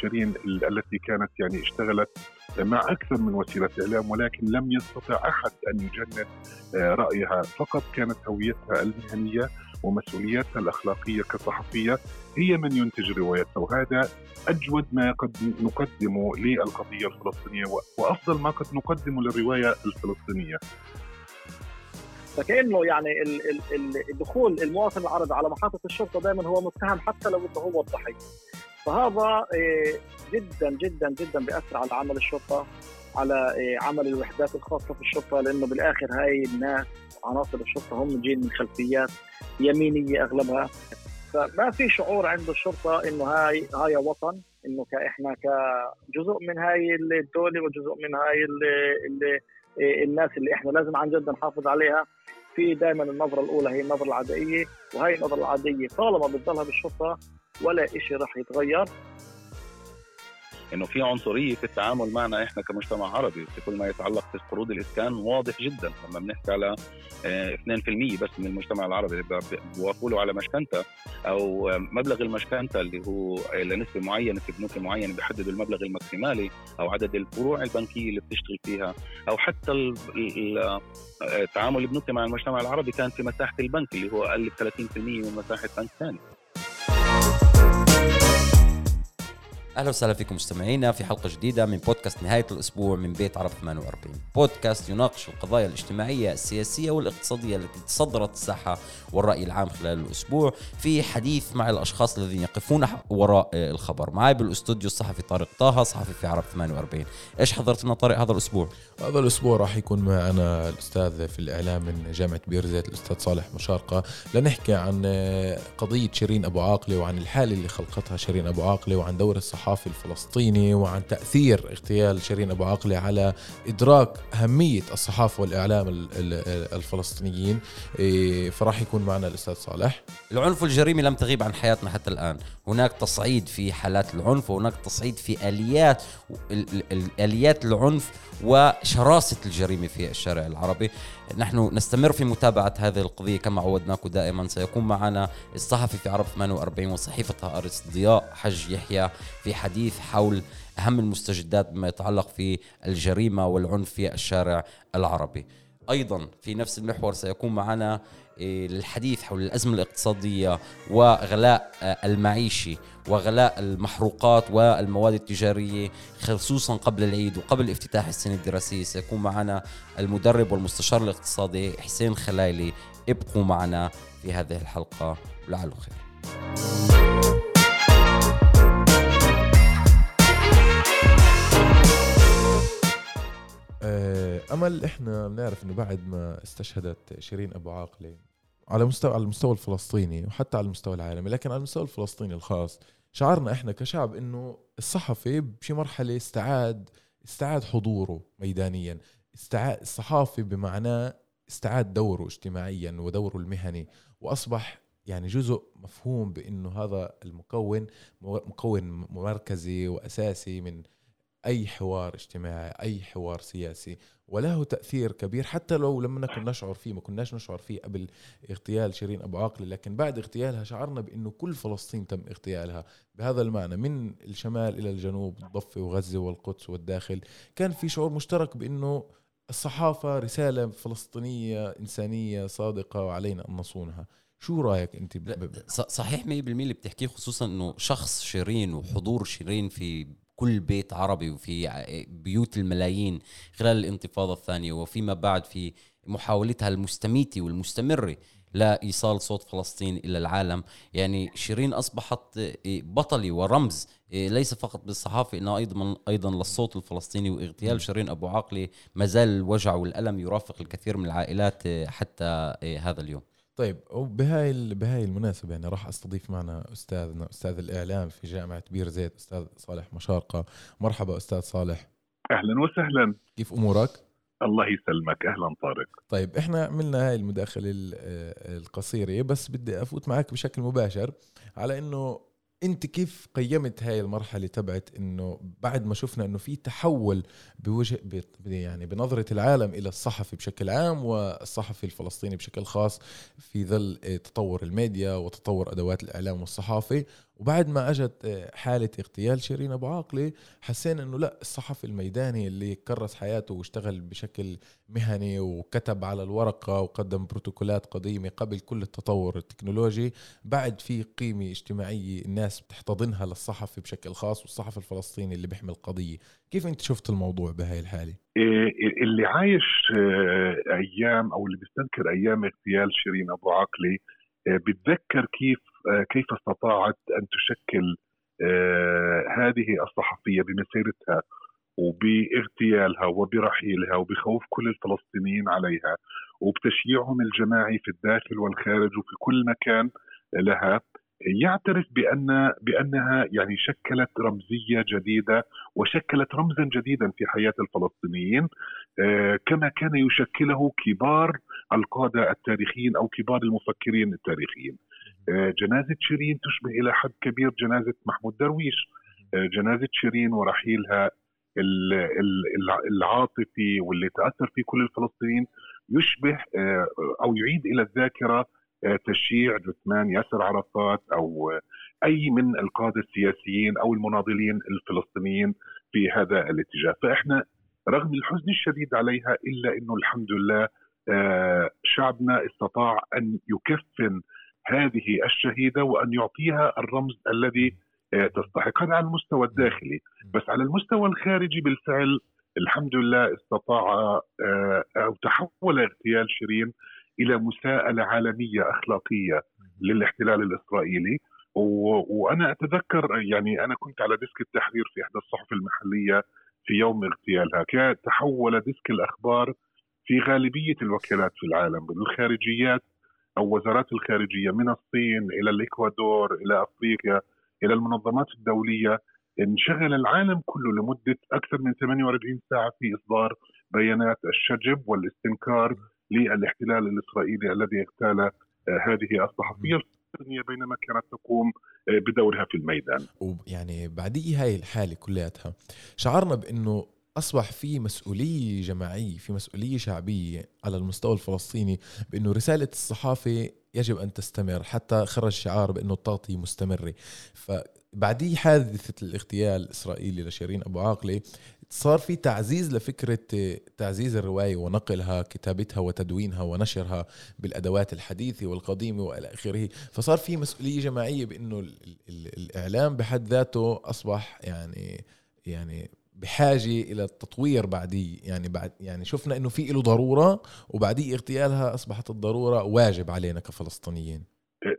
شيرين التي كانت يعني اشتغلت مع أكثر من وسيلة إعلام ولكن لم يستطع أحد أن يجند رأيها فقط كانت هويتها المهنية ومسؤولياتها الأخلاقية كصحفية هي من ينتج روايتها وهذا أجود ما قد نقدمه للقضية الفلسطينية وأفضل ما قد نقدمه للرواية الفلسطينية. فكأنه يعني الدخول المواطن العربي على محطة الشرطة دائما هو متهم حتى لو إنه هو الضحية. فهذا إيه، جدا جدا جدا بيأثر على عمل الشرطة على إيه، عمل الوحدات الخاصة في الشرطة لأنه بالآخر هاي الناس عناصر الشرطة هم جايين من خلفيات يمينية أغلبها. فما في شعور عند الشرطة إنه هاي هاي وطن إنه إحنا كجزء من هاي الدولة وجزء من هاي اللي الناس اللي إحنا لازم عن جد نحافظ عليها. في دائما النظرة الأولى هي النظرة العدائيه وهي النظرة العادية طالما بتضلها بالشرطة ولا شيء راح يتغير. إنه في عنصرية في التعامل معنا إحنا كمجتمع عربي في كل ما يتعلق في قروض الإسكان واضح جدا لما بنحكي على 2% آه، بس من المجتمع العربي. بيوافقوا على مشكنتة أو مبلغ المشكنتة اللي هو لنسبة معينة في بنوك معينة بيحددوا المبلغ الماكسيمالي أو عدد الفروع البنكية اللي بتشتغل فيها أو حتى التعامل آه، البنوكي مع المجتمع العربي كان في مساحة البنك اللي هو أقل 30% من مساحة بنك ثاني. أهلا وسهلا فيكم مستمعينا في حلقة جديدة من بودكاست نهاية الأسبوع من بيت عرب 48 بودكاست يناقش القضايا الاجتماعية السياسية والاقتصادية التي تصدرت الساحة والرأي العام خلال الأسبوع في حديث مع الأشخاص الذين يقفون وراء الخبر. معي بالأستوديو الصحفي طارق طه صحفي في عرب 48 إيش حضرت لنا طارق هذا الأسبوع؟ هذا الأسبوع راح يكون معنا الأستاذ في الإعلام من جامعة بيرزيت الأستاذ صالح مشارقة. لنحكي عن قضية شيرين أبو عاقلة وعن الحالة اللي خلقتها شيرين أبو عاقلة وعن دور الصحافة الصحافي الفلسطيني وعن تأثير اغتيال شيرين أبو عاقلة على إدراك أهمية الصحافة والإعلام الفلسطينيين. إيه، فراح يكون معنا الأستاذ صالح. العنف والجريمة لم تغيب عن حياتنا حتى الآن. هناك تصعيد في حالات العنف وهناك تصعيد في آليات آليات العنف وشراسة الجريمة في الشارع العربي. نحن نستمر في متابعة هذه القضية كما عودناكم دائما. سيكون معنا الصحفي في عرب 48 وصحيفة أرس ضياء حج يحيى في حديث حول أهم المستجدات بما يتعلق في الجريمة والعنف في الشارع العربي. أيضا في نفس المحور سيكون معنا للحديث حول الأزمة الاقتصادية وغلاء آه، المعيشي وغلاء المحروقات والمواد التجارية خصوصا قبل العيد وقبل افتتاح السنة الدراسية سيكون معنا المدرب والمستشار الاقتصادي حسين خلايلي ابقوا معنا في هذه الحلقة. لعله خير. آه، أمل إحنا بنعرف إنه بعد ما استشهدت شيرين أبو عاقلة على مستوى على المستوى الفلسطيني وحتى على المستوى العالمي لكن على المستوى الفلسطيني الخاص شعرنا إحنا كشعب إنه الصحفي بشي مرحلة استعاد استعاد حضوره ميدانيا استعاد الصحافي بمعناه استعاد دوره اجتماعيا ودوره المهني وأصبح يعني جزء مفهوم بإنه هذا المكون مكون مركزي وأساسي من أي حوار اجتماعي أي حوار سياسي وله تأثير كبير حتى لو لم نكن نشعر فيه ما كناش نشعر فيه قبل اغتيال شيرين أبو عاقلة لكن بعد اغتيالها شعرنا بأنه كل فلسطين تم اغتيالها. بهذا المعنى من الشمال إلى الجنوب الضفة وغزة والقدس والداخل كان في شعور مشترك بأنه الصحافة رسالة فلسطينية إنسانية صادقة وعلينا أن نصونها. شو رأيك أنت صحيح 100% اللي بتحكيه خصوصا إنه شخص شيرين وحضور شيرين في كل بيت عربي وفي بيوت الملايين خلال الانتفاضة الثانية وفيما بعد في محاولتها المستميتة والمستمرة لإيصال صوت فلسطين إلى العالم. يعني شيرين أصبحت بطلة ورمز ليس فقط بالصحافة إنها أيضا أيضا للصوت الفلسطيني واغتيال شيرين أبو عاقلة. ما زال الوجع والألم يرافق الكثير من العائلات حتى هذا اليوم. طيب وبهاي بهاي المناسبة يعني راح أستضيف معنا أستاذنا أستاذ الإعلام في جامعة بير زيت أستاذ صالح مشارقة. مرحبا أستاذ صالح. أهلا وسهلا. كيف أمورك؟ الله يسلمك. أهلا طارق. طيب إحنا عملنا هاي المداخلة القصيرة بس بدي أفوت معك بشكل مباشر على إنه انت كيف قيمت هاي المرحلة تبعت انه بعد ما شفنا انه في تحول بوجه يعني بنظرة العالم إلى الصحفي بشكل عام والصحفي الفلسطيني بشكل خاص في ظل تطور الميديا وتطور أدوات الإعلام والصحافة وبعد ما أجت آه، حالة اغتيال شيرين أبو عاقلة حسينا إنه لا الصحفي الميداني اللي كرس حياته واشتغل بشكل مهني وكتب على الورقة وقدم بروتوكولات قديمة قبل كل التطور التكنولوجي بعد في قيمة اجتماعية الناس بتحتضنها للصحفي بشكل خاص والصحفي الفلسطيني اللي بيحمل قضيه كيف أنت شفت الموضوع بهاي الحالة؟ إيه، اللي عايش آه، أيام أو اللي بيستذكر أيام اغتيال شيرين أبو عاقلة آه، بتذكر كيف كيف استطاعت أن تشكل هذه الصحفية بمسيرتها وباغتيالها وبرحيلها وبخوف كل الفلسطينيين عليها وبتشييعهم الجماعي في الداخل والخارج وفي كل مكان لها يعترف بأن بأنها يعني شكلت رمزية جديدة وشكلت رمزا جديدا في حياة الفلسطينيين آه، كما كان يشكله كبار القادة التاريخيين أو كبار المفكرين التاريخيين. آه، جنازة شيرين تشبه إلى حد كبير جنازة محمود درويش. آه، جنازة شيرين ورحيلها العاطفي واللي تأثر فيه كل الفلسطينيين يشبه أو يعيد إلى الذاكرة تشييع جثمان ياسر عرفات أو أي من القادة السياسيين أو المناضلين الفلسطينيين في هذا الاتجاه فإحنا رغم الحزن الشديد عليها إلا إنه الحمد لله آه، شعبنا استطاع أن يكفن هذه الشهيدة وأن يعطيها الرمز الذي آه، تستحق. هذا على المستوى الداخلي. بس على المستوى الخارجي بالفعل الحمد لله استطاع آه، أو تحول اغتيال شيرين إلى مساءلة عالمية أخلاقية للاحتلال الإسرائيلي. وأنا أتذكر يعني أنا كنت على desk التحرير في إحدى الصحف المحلية في يوم اغتيالها. تحول desk الأخبار في غالبية الوكالات في العالم الخارجيات أو وزارات الخارجية من الصين إلى الإكوادور إلى أفريقيا إلى المنظمات الدولية انشغل العالم كله لمدة أكثر من 48 ساعة في إصدار بيانات الشجب والاستنكار للاحتلال الإسرائيلي الذي اغتال آه، هذه الصحفية الفلسطينيه بينما كانت تقوم آه، بدورها في الميدان. ويعني بعديه هاي الحالة كلياتها شعرنا بإنه أصبح في مسؤولية جماعية في مسؤولية شعبية على المستوى الفلسطيني بإنه رسالة الصحافة يجب أن تستمر حتى خرج شعار بإنه التغطية مستمرة. فبعديه حادثة الاغتيال الإسرائيلي لشيرين أبو عاقلة صار في تعزيز لفكرة تعزيز الرواية ونقلها كتابتها وتدوينها ونشرها بالأدوات الحديثة والقديمة وإلى آخره. فصار في مسؤولية جماعية بأنه الإعلام بحد ذاته أصبح يعني يعني بحاجة إلى التطوير بعدية. يعني بعد يعني شفنا إنه في له ضرورة وبعدية اغتيالها أصبحت الضرورة واجب علينا كفلسطينيين.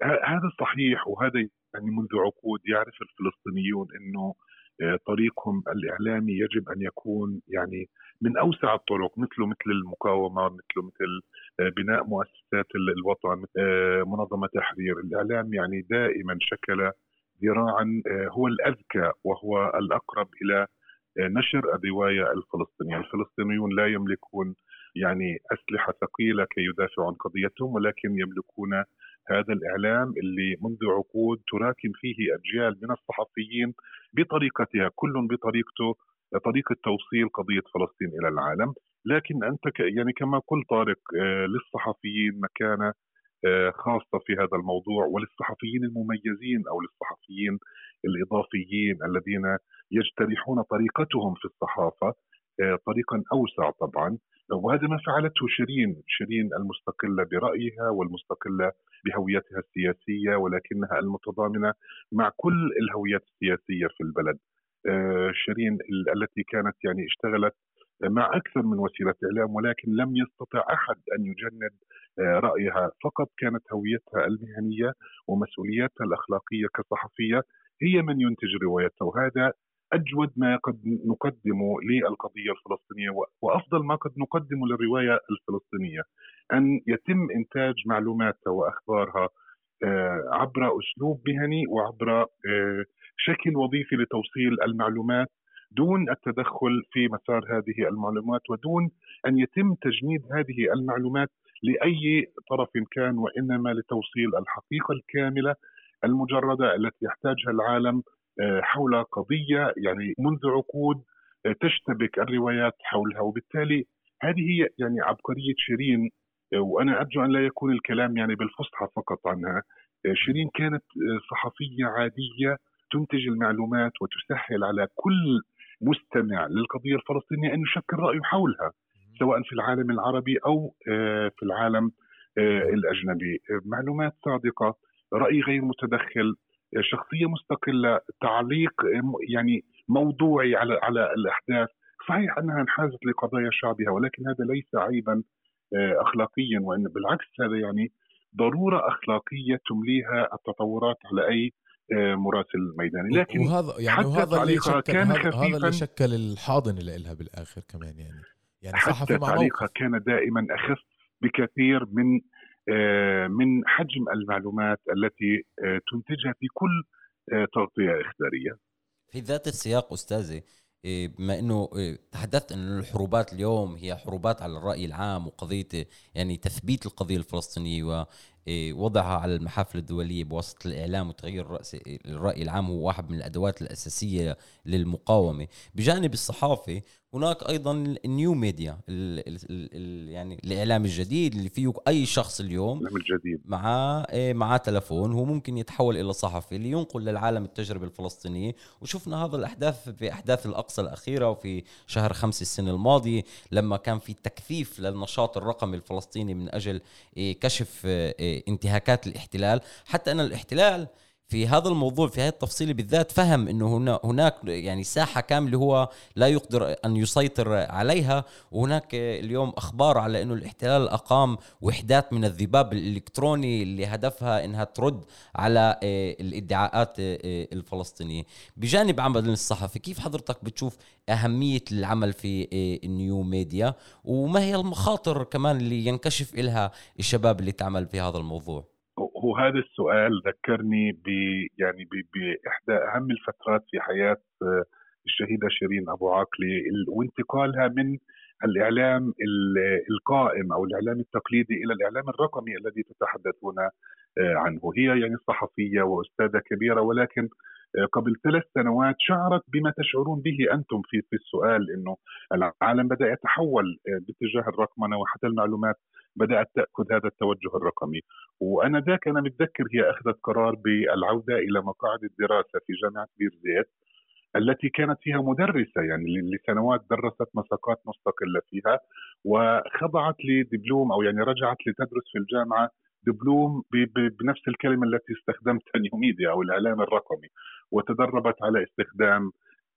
هذا صحيح وهذا يعني منذ عقود يعرف الفلسطينيون إنه آه، طريقهم الإعلامي يجب أن يكون يعني من أوسع الطرق مثله مثل المقاومة مثله مثل آه، بناء مؤسسات الوطن آه، منظمة تحرير. الإعلام يعني دائما شكل ذراعا هو الأذكى وهو الأقرب إلى نشر الرواية الفلسطينية، الفلسطينيون لا يملكون يعني أسلحة ثقيلة كي يدافعوا عن قضيتهم ولكن يملكون هذا الإعلام اللي منذ عقود تراكم فيه أجيال من الصحفيين بطريقتها كل بطريقته طريقة توصيل قضية فلسطين إلى العالم. لكن أنت يعني كما قلت طارق آه، للصحفيين مكانة آه، خاصة في هذا الموضوع وللصحفيين المميزين أو للصحفيين الإضافيين الذين يجترحون طريقتهم في الصحافة آه، طريقا أوسع طبعا. وهذا ما فعلته شيرين شيرين المستقلة برأيها والمستقلة بهويتها السياسية ولكنها المتضامنة مع كل الهويات السياسية في البلد. آه، شيرين التي كانت يعني اشتغلت مع أكثر من وسيلة إعلام ولكن لم يستطع أحد أن يجند آه، رأيها. فقط كانت هويتها المهنية ومسؤولياتها الأخلاقية كصحفية هي من ينتج روايتها وهذا أجود ما قد نقدمه للقضية الفلسطينية وأفضل ما قد نقدمه للرواية الفلسطينية أن يتم إنتاج معلوماتها وأخبارها آه، عبر أسلوب مهني وعبر آه، شكل وظيفي لتوصيل المعلومات دون التدخل في مسار هذه المعلومات ودون أن يتم تجنيد هذه المعلومات لأي طرف كان وإنما لتوصيل الحقيقة الكاملة المجردة التي يحتاجها العالم حول قضية يعني منذ عقود آه، تشتبك الروايات حولها. وبالتالي هذه هي يعني عبقرية شيرين آه، وأنا أرجو أن لا يكون الكلام يعني بالفصحى فقط عنها. شيرين كانت صحفية عادية تنتج المعلومات وتسهل على كل مستمع للقضية الفلسطينية أن يشكل رايه حولها سواء في العالم العربي أو في العالم الأجنبي. معلومات صادقة رأي غير متدخل شخصية مستقلة تعليق يعني موضوعي على على الأحداث. صحيح أنها انحازت لقضايا شعبها ولكن هذا ليس عيبا آه، اخلاقيا وإن بالعكس هذا يعني ضرورة أخلاقية تمليها التطورات على أي آه، مراسل ميداني. لكن وهذا يعني وهذا اللي شكل كان هذا, اللي شكل الحاضن اللي لها بالآخر كمان يعني. يعني حتى تعليقها كان دائما أخف بكثير من من حجم المعلومات التي تنتجها في كل تغطية إخبارية. في ذات السياق أستاذي إيه، بما إنه إيه، تحدثت إن الحروبات اليوم هي حروبات على الرأي العام وقضية يعني تثبيت القضية الفلسطينية ووضعها على المحافل الدولية بواسطة الإعلام وتغيير الرأي العام هو واحد من الأدوات الأساسية للمقاومة. بجانب الصحافة هناك أيضا النيو ميديا ال ال ال يعني الإعلام الجديد اللي فيه أي شخص اليوم الجديد. معاه إيه، معاه تلفون هو ممكن يتحول إلى صحفي لينقل للعالم التجربه الفلسطينيه وشفنا هذا الأحداث في أحداث الأقصى الأخيرة وفي شهر خمسة السنة الماضية لما كان في تكثيف للنشاط الرقمي الفلسطيني من أجل إيه، كشف إيه، إنتهاكات الاحتلال. حتى أن الاحتلال في هذا الموضوع في هذه التفصيله بالذات فهم إنه هنا هناك يعني ساحة كاملة هو لا يقدر أن يسيطر عليها. وهناك اليوم أخبار على إنه الاحتلال أقام وحدات من الذباب الإلكتروني اللي هدفها إنها ترد على آه، الإدعاءات آه، الفلسطينية. بجانب عمل الصحفي كيف حضرتك بتشوف أهمية العمل في آه، النيو ميديا؟ وما هي المخاطر كمان اللي ينكشف لها الشباب اللي تعمل في هذا الموضوع؟ هو هذا السؤال ذكرني ب يعني باحدى أهم الفترات في حياة آه، الشهيدة شيرين أبو عاقله وانتقالها من الإعلام القائم أو الإعلام التقليدي إلى الإعلام الرقمي الذي تتحدثون آه، عنه. هي يعني صحفية وأستاذة كبيرة ولكن قبل ثلاث سنوات شعرت بما تشعرون به أنتم في في السؤال إنه العالم بدأ يتحول باتجاه الرقمنة وحتى المعلومات بدأت تأخذ هذا التوجه الرقمي. وأنا ذاك أنا متذكر هي أخذت قرار بالعودة إلى مقاعد الدراسة في جامعة بير زيت التي كانت فيها مدرسة يعني لسنوات درست مساقات مستقلة فيها وخضعت لدبلوم أو يعني رجعت لتدرس في الجامعة دبلوم بنفس الكلمة التي استخدمتها new media أو الإعلام الرقمي. وتدربت على استخدام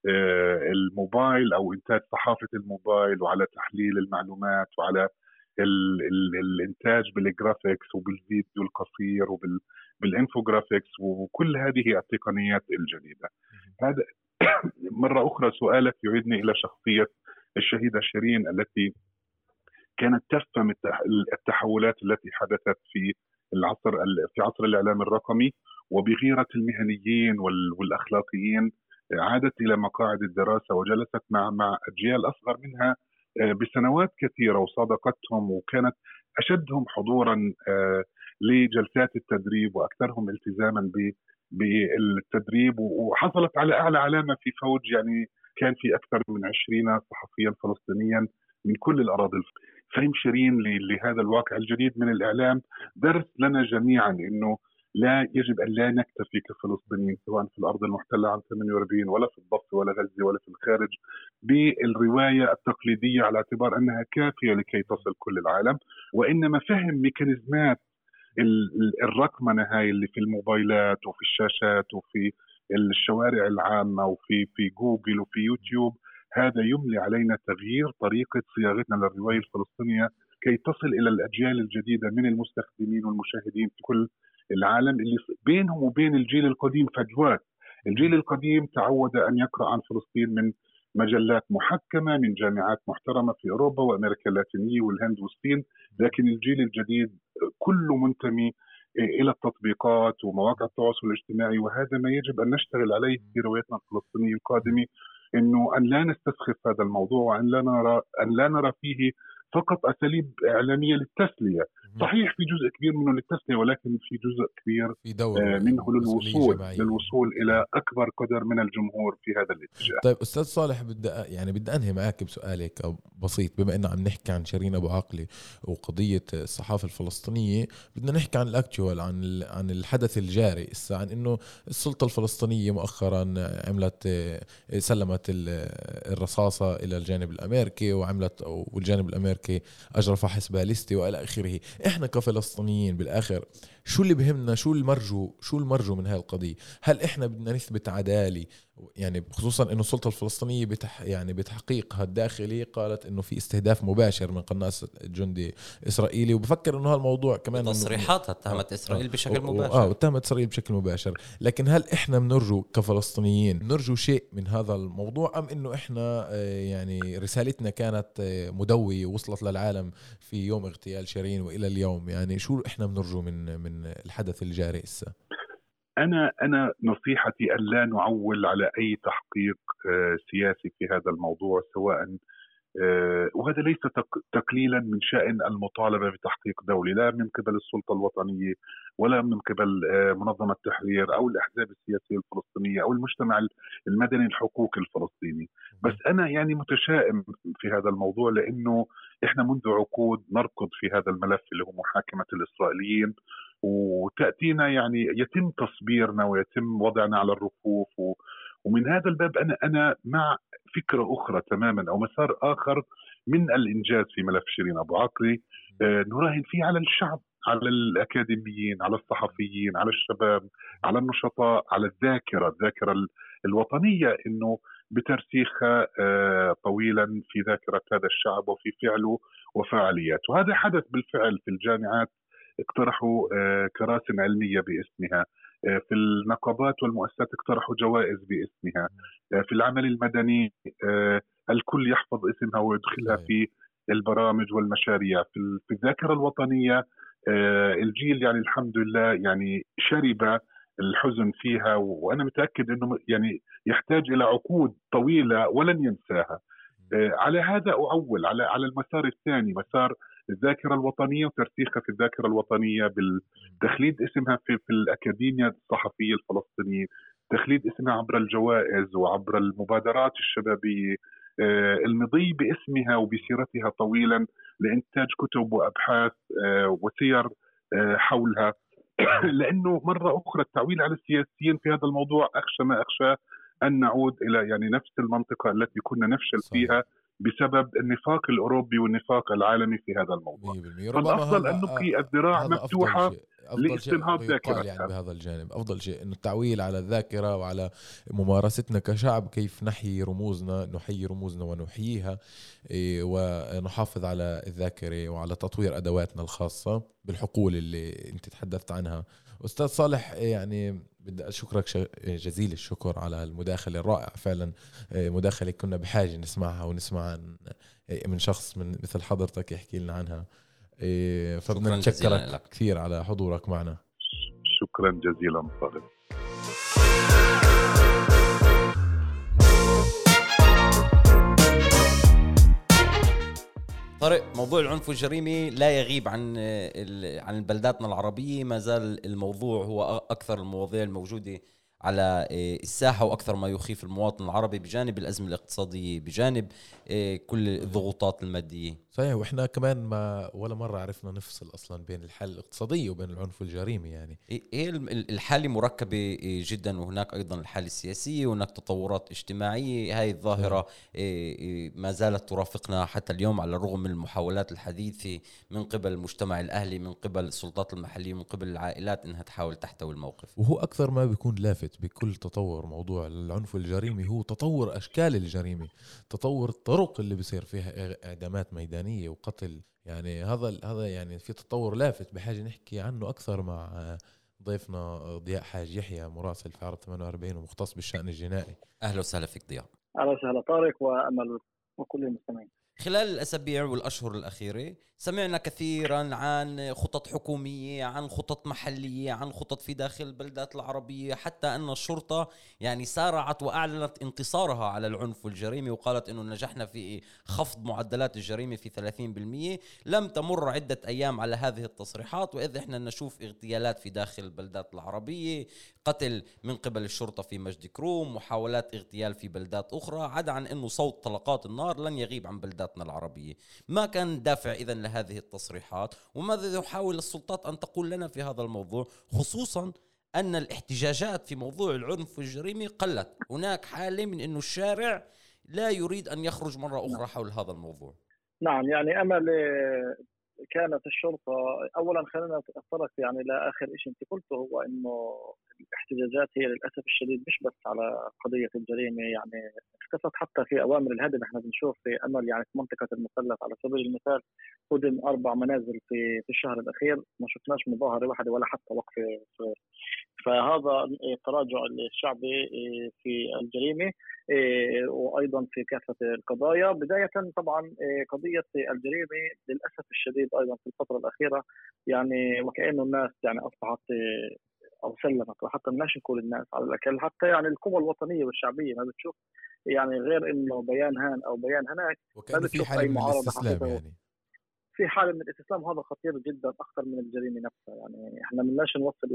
آه، الموبايل أو إنتاج صحافة الموبايل وعلى تحليل المعلومات وعلى ال ال الإنتاج بال graphics وبالفيديو القصير وبال infographics وكل هذه التقنيات الجديدة. هذا مرة أخرى سؤالك يعيدني إلى شخصية الشهيدة شيرين التي كانت تفهم التحولات التي حدثت في العصر في عصر الإعلام الرقمي. وبغيرة المهنيين والأخلاقيين عادت إلى مقاعد الدراسة وجلست مع مع أجيال أصغر منها آه، بسنوات كثيرة وصادقتهم وكانت أشدهم حضورا آه، لجلسات التدريب وأكثرهم التزاما بالتدريب وحصلت على أعلى علامة في فوج يعني كان في أكثر من 20 صحفيا فلسطينيا من كل الأراضي فهم شيرين لهذا الواقع الجديد من الإعلام درس لنا جميعا إنه لا يجب أن لا نكتفي كفلسطينيين سواء في الأرض المحتلة عام 48 ولا في الضفه ولا غزة ولا في الخارج. بالرواية التقليدية على اعتبار أنها كافية لكي تصل كل العالم وإنما فهم ميكانيزمات الرقمنه هاي اللي في الموبايلات وفي الشاشات وفي الشوارع العامة وفي في جوجل وفي يوتيوب. هذا يملي علينا تغيير طريقة صياغتنا للرواية الفلسطينية كي تصل إلى الأجيال الجديدة من المستخدمين والمشاهدين في كل العالم اللي بينهم وبين الجيل القديم فجوات. الجيل القديم تعود أن يقرأ عن فلسطين من مجلات محكمة من جامعات محترمة في أوروبا وأمريكا اللاتينية والهند والصين لكن الجيل الجديد كله منتمي إلى التطبيقات ومواقع التواصل الاجتماعي وهذا ما يجب أن نشتغل عليه في روايتنا الفلسطينية القادمة إنه أن لا نستسخف هذا الموضوع وأن لا نرى أن لا نرى فيه فقط أساليب إعلامية للتسلية. صحيح في جزء كبير منه للتسلية ولكن في جزء كبير في دور آه، منه للوصول جماعية. للوصول إلى أكبر قدر من الجمهور في هذا الاتجاه. طيب أستاذ صالح بدي يعني بدي أنهي معك بسؤال هيك بسيط. بما إنه عم نحكي عن شيرين أبو عاقلة وقضية الصحافة الفلسطينية بدنا نحكي عن الأكتوال عن عن الحدث الجاري. هسه عن إنه السلطة الفلسطينية مؤخرا عملت آه، سلمت ال- الرصاصة إلى الجانب الأمريكي وعملت والجانب الأمريكي اجرى فحص باليستي وإلى آخره. إحنا كفلسطينيين بالآخر شو اللي بهمنا؟ شو المرجو؟ شو المرجو من هاي القضية هل إحنا بدنا نثبت عدالة؟ يعني خصوصا إنه السلطة الفلسطينية بتح يعني بتحقيقها الداخلي قالت إنه في استهداف مباشر من قناص جندي إسرائيلي وبفكر إنه هالموضوع كمان تصريحاتها اتهمت إسرائيل بشكل و- و- مباشر. آه واتهمت إسرائيل بشكل مباشر. لكن هل إحنا بنرجو كفلسطينيين بنرجو شيء من هذا الموضوع أم إنه إحنا آه، يعني رسالتنا كانت آه، مدوية وصلت للعالم في يوم اغتيال شيرين وإلى اليوم؟ يعني شو إحنا بنرجو من من الحدث الجاري هسه أنا أنا نصيحتي أن لا نعول على أي تحقيق آه، سياسي في هذا الموضوع سواء آه، وهذا ليس تق- تقليلا من شأن المطالبة بتحقيق دولي لا من قبل السلطة الوطنية ولا من قبل آه، منظمة التحرير أو الأحزاب السياسية الفلسطينية أو المجتمع المدني الحقوقي الفلسطيني. بس أنا يعني متشائم في هذا الموضوع لأنه إحنا منذ عقود نركض في هذا الملف اللي هو محاكمة الإسرائيليين وتأتينا يعني يتم تصبيرنا ويتم وضعنا على الرفوف و ومن هذا الباب أنا أنا مع فكرة أخرى تماما أو مسار آخر من الإنجاز في ملف شيرين أبو عقلي آه، نراهن فيه على الشعب على الأكاديميين على الصحفيين على الشباب على النشطاء على الذاكرة الذاكرة ال- الوطنية إنه بترسيخها آه، طويلا في ذاكرة هذا الشعب وفي فعله وفعالياته. وهذا حدث بالفعل في الجامعات اقترحوا آه، كراسي علمية باسمها آه، في النقابات والمؤسسات اقترحوا جوائز باسمها آه، في العمل المدني الكل يحفظ اسمها ويدخلها. في البرامج والمشاريع. في ال- في الذاكرة الوطنية الجيل يعني الحمد لله يعني شرب الحزن فيها وأنا متأكد إنه يعني يحتاج إلى عقود طويلة ولن ينساها. على هذا أعول على على المسار الثاني مسار الذاكرة الوطنية وترسيخها في الذاكرة الوطنية بالتخليد اسمها في في الأكاديمية الصحفية الفلسطينية تخليد اسمها عبر الجوائز وعبر المبادرات الشبابية. آه، المضي باسمها وبسيرتها طويلا لإنتاج كتب وأبحاث آه، وسير آه، حولها. لأنه مرة أخرى التعويل على السياسيين في هذا الموضوع أخشى ما اخشى أن نعود إلى يعني نفس المنطقة التي كنا نفشل صحيح. فيها. بسبب النفاق الأوروبي والنفاق العالمي في هذا الموضوع. 100% فالأفضل ان نبقي الذراع هذا أفضل مفتوحة لاستنهاض ذاكرتها. يعني بهذا الجانب. أفضل شيء أنه التعويل على الذاكرة وعلى ممارستنا كشعب كيف نحيي رموزنا نحيي رموزنا ونحييها إيه، ونحافظ على الذاكرة وعلى تطوير أدواتنا الخاصة بالحقول اللي أنت تحدثت عنها. أستاذ صالح يعني بدي أشكرك ش- جزيل الشكر على المداخلة الرائعة. فعلا إيه، مداخلة كنا بحاجة نسمعها ونسمع عن إيه، من شخص من مثل حضرتك يحكي لنا عنها. إيه، فبدنا نشكرك لك. كثير على حضورك معنا. شكرا جزيلا طارق طارق موضوع العنف والجريمة لا يغيب عن ال- عن بلداتنا العربية. ما زال الموضوع هو أكثر المواضيع الموجودة على إيه، الساحة وأكثر ما يخيف المواطن العربي بجانب الأزمة الاقتصادية بجانب إيه، كل الضغوطات المادية. صحيح وإحنا كمان ما ولا مرة عرفنا نفصل أصلا بين الحالة الاقتصادية وبين العنف والجريمة يعني. ال- الحالة مركبة جدا وهناك أيضا الحالة السياسية وهناك تطورات اجتماعية. هاي الظاهرة إيه، إيه، ما زالت ترافقنا حتى اليوم على الرغم من المحاولات الحديثة من قبل المجتمع الأهلي من قبل السلطات المحلية من قبل العائلات إنها تحاول تحتوي الموقف. وهو أكثر ما بيكون لافت بكل تطور موضوع العنف والجريمة هو تطور أشكال الجريمة تطور الطرق اللي بيصير فيها إعدامات ميدانية وقتل. يعني هذا هذا يعني في تطور لافت بحاجة نحكي عنه أكثر مع ضيفنا ضياء حاج يحيى مراسل في عرب 48 ومختص بالشأن الجنائي. أهلا وسهلا فيك ضياء. أهلا وسهلا. طارق وأمل وكل المستمعين. خلال الأسابيع والأشهر الأخيرة سمعنا كثيرا عن خطط حكومية عن خطط محلية عن خطط في داخل البلدات العربية حتى أن الشرطة يعني سارعت وأعلنت انتصارها على العنف والجريمة وقالت أنه نجحنا في خفض معدلات الجريمة في 30% لم تمر عدة أيام على هذه التصريحات وإذ إحنا نشوف اغتيالات في داخل البلدات العربية قتل من قبل الشرطة في مجد كروم محاولات اغتيال في بلدات أخرى عدا عن أنه صوت طلقات النار لن يغيب عن بلداتنا العربية. ما كان دافع إذا لهذه التصريحات وماذا يحاول السلطات أن تقول لنا في هذا الموضوع خصوصا أن الاحتجاجات في موضوع العنف والجريمة قلت. هناك حالة من أنه الشارع لا يريد أن يخرج مرة أخرى حول هذا الموضوع. نعم يعني آه، كانت الشرطة اولا خلينا أتطرق يعني لاخر شيء أنت قلته هو إنه الاحتجاجات هي للأسف الشديد مش بس على قضية الجريمة يعني اختفت حتى في أوامر الهدم. إحنا بنشوف في أمل يعني في منطقة المثلث على سبيل المثال هدم أربع منازل في في الشهر الأخير. ما شفناش مظاهرة واحدة ولا حتى وقفة صغير فهذا التراجع الشعبي في الجريمة إيه، وأيضا في كافة القضايا. بداية طبعا إيه، قضية الجريمة للأسف الشديد أيضا في الفترة الأخيرة يعني وكانه الناس يعني أصبحت إيه، أو سلمت وحتى بدناش نقول الناس على الأقل. حتى يعني القوى الوطنية والشعبية ما بتشوف يعني غير إنه بيان هان أو بيان هناك وكان في حالة من الاستسلام يعني. في حالة من الاستسلام هذا خطير جدا اخطر من الجريمة نفسها. يعني إحنا بدناش نوصل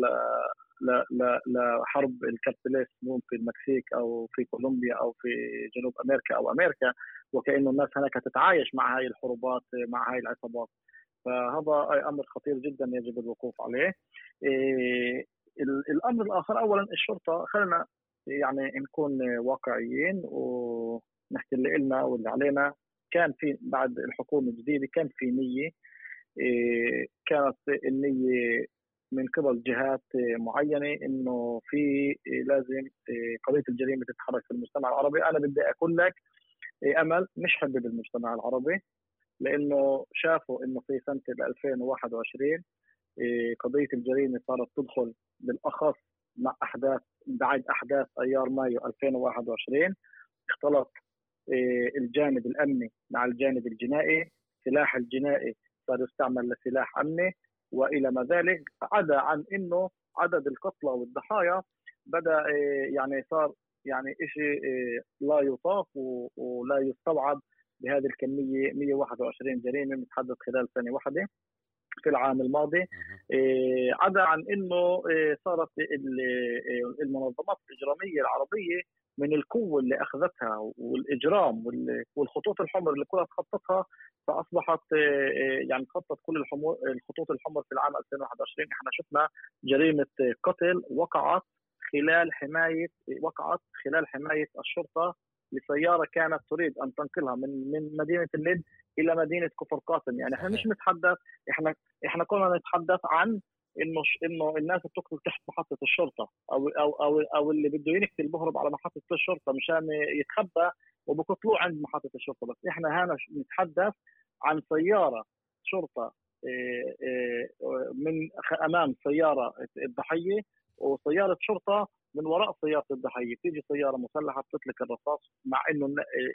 ل لحرب الكارتيلات في المكسيك أو في كولومبيا أو في جنوب أمريكا أو أمريكا وكانه الناس هناك تتعايش مع هاي الحروبات مع هاي العصابات. فهذا أمر خطير جدا يجب الوقوف عليه. إيه الأمر الآخر اولا الشرطة خلينا يعني نكون واقعيين ونحكي اللي لنا واللي علينا. كان في بعد الحكومة الجديدة كان في نية إيه كانت النية من قبل جهات معينة إنه في لازم قضية الجريمة تتحرك في المجتمع العربي، أنا بدي أقول لك أمل مش حبب المجتمع العربي لإنه شافوا إنه في سنة 2021 قضية الجريمة صارت تدخل بالأخص مع أحداث بعد أحداث أيار مايو 2021 اختلط الجانب الأمني مع الجانب الجنائي، سلاح الجنائي صار يستعمل لسلاح أمني وإلى ما ذلك عدا عن إنه عدد القتلى والضحايا بدأ آه، يعني صار يعني شيء آه، لا يطاق ولا يستوعب بهذه الكمية 121 جريمة متحدث خلال سنة واحدة. في العام الماضي. آه، عدا عن إنه صارت المنظمات الإجرامية العربية من القوة اللي أخذتها والإجرام والخطوط الحمر اللي كلها تخططها فأصبحت آه، يعني خطت كل الخطوط الحمر في العام 2021 إحنا شفنا جريمة قتل وقعت خلال حماية وقعت خلال حماية الشرطة لسيارة كانت تريد أن تنقلها من من مدينة اللد إلى مدينة كفر قاسم. يعني إحنا مش نتحدث إحنا إحنا كنا نتحدث عن إنه إنه الناس بتقتل تحت محطة الشرطة أو أو أو, أو اللي بده ينقتل بهرب على محطة الشرطة مشان يتخبى وبقتلوه عند محطة الشرطة. بس إحنا هنا نتحدث عن سيارة شرطة آه، آه، من أمام سيارة الضحية وسيارة شرطة من وراء سياره الضحيه تيجي سيارة مسلحة بتطلق الرصاص مع إنه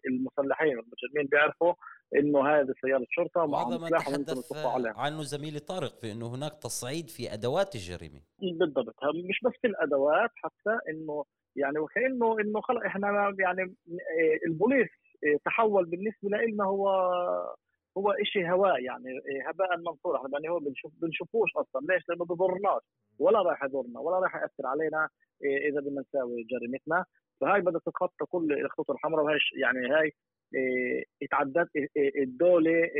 المسلحين المجرمين بيعرفوا إنه هذه سيارة شرطة وهذا ما تحدث عنه زميلي طارق في إنه هناك تصعيد في أدوات الجريمة. بالضبط. مش بس في الأدوات حتى إنه يعني وكانه إنه خلق إحنا يعني آه، البوليس تحول بالنسبة لنا هو هو شيء هواء يعني إيه، هباء منصورا يعني هو بنشوف بنشوفوش أصلا ليش؟ لأنه بضرناش ولا راح يضرنا ولا راح يأثر علينا إيه، إذا بدنا نساوي جريمتنا فهاي بدها تتخطى كل الخطوط الحمراء وهي يعني هاي اتعدت إيه، الدولة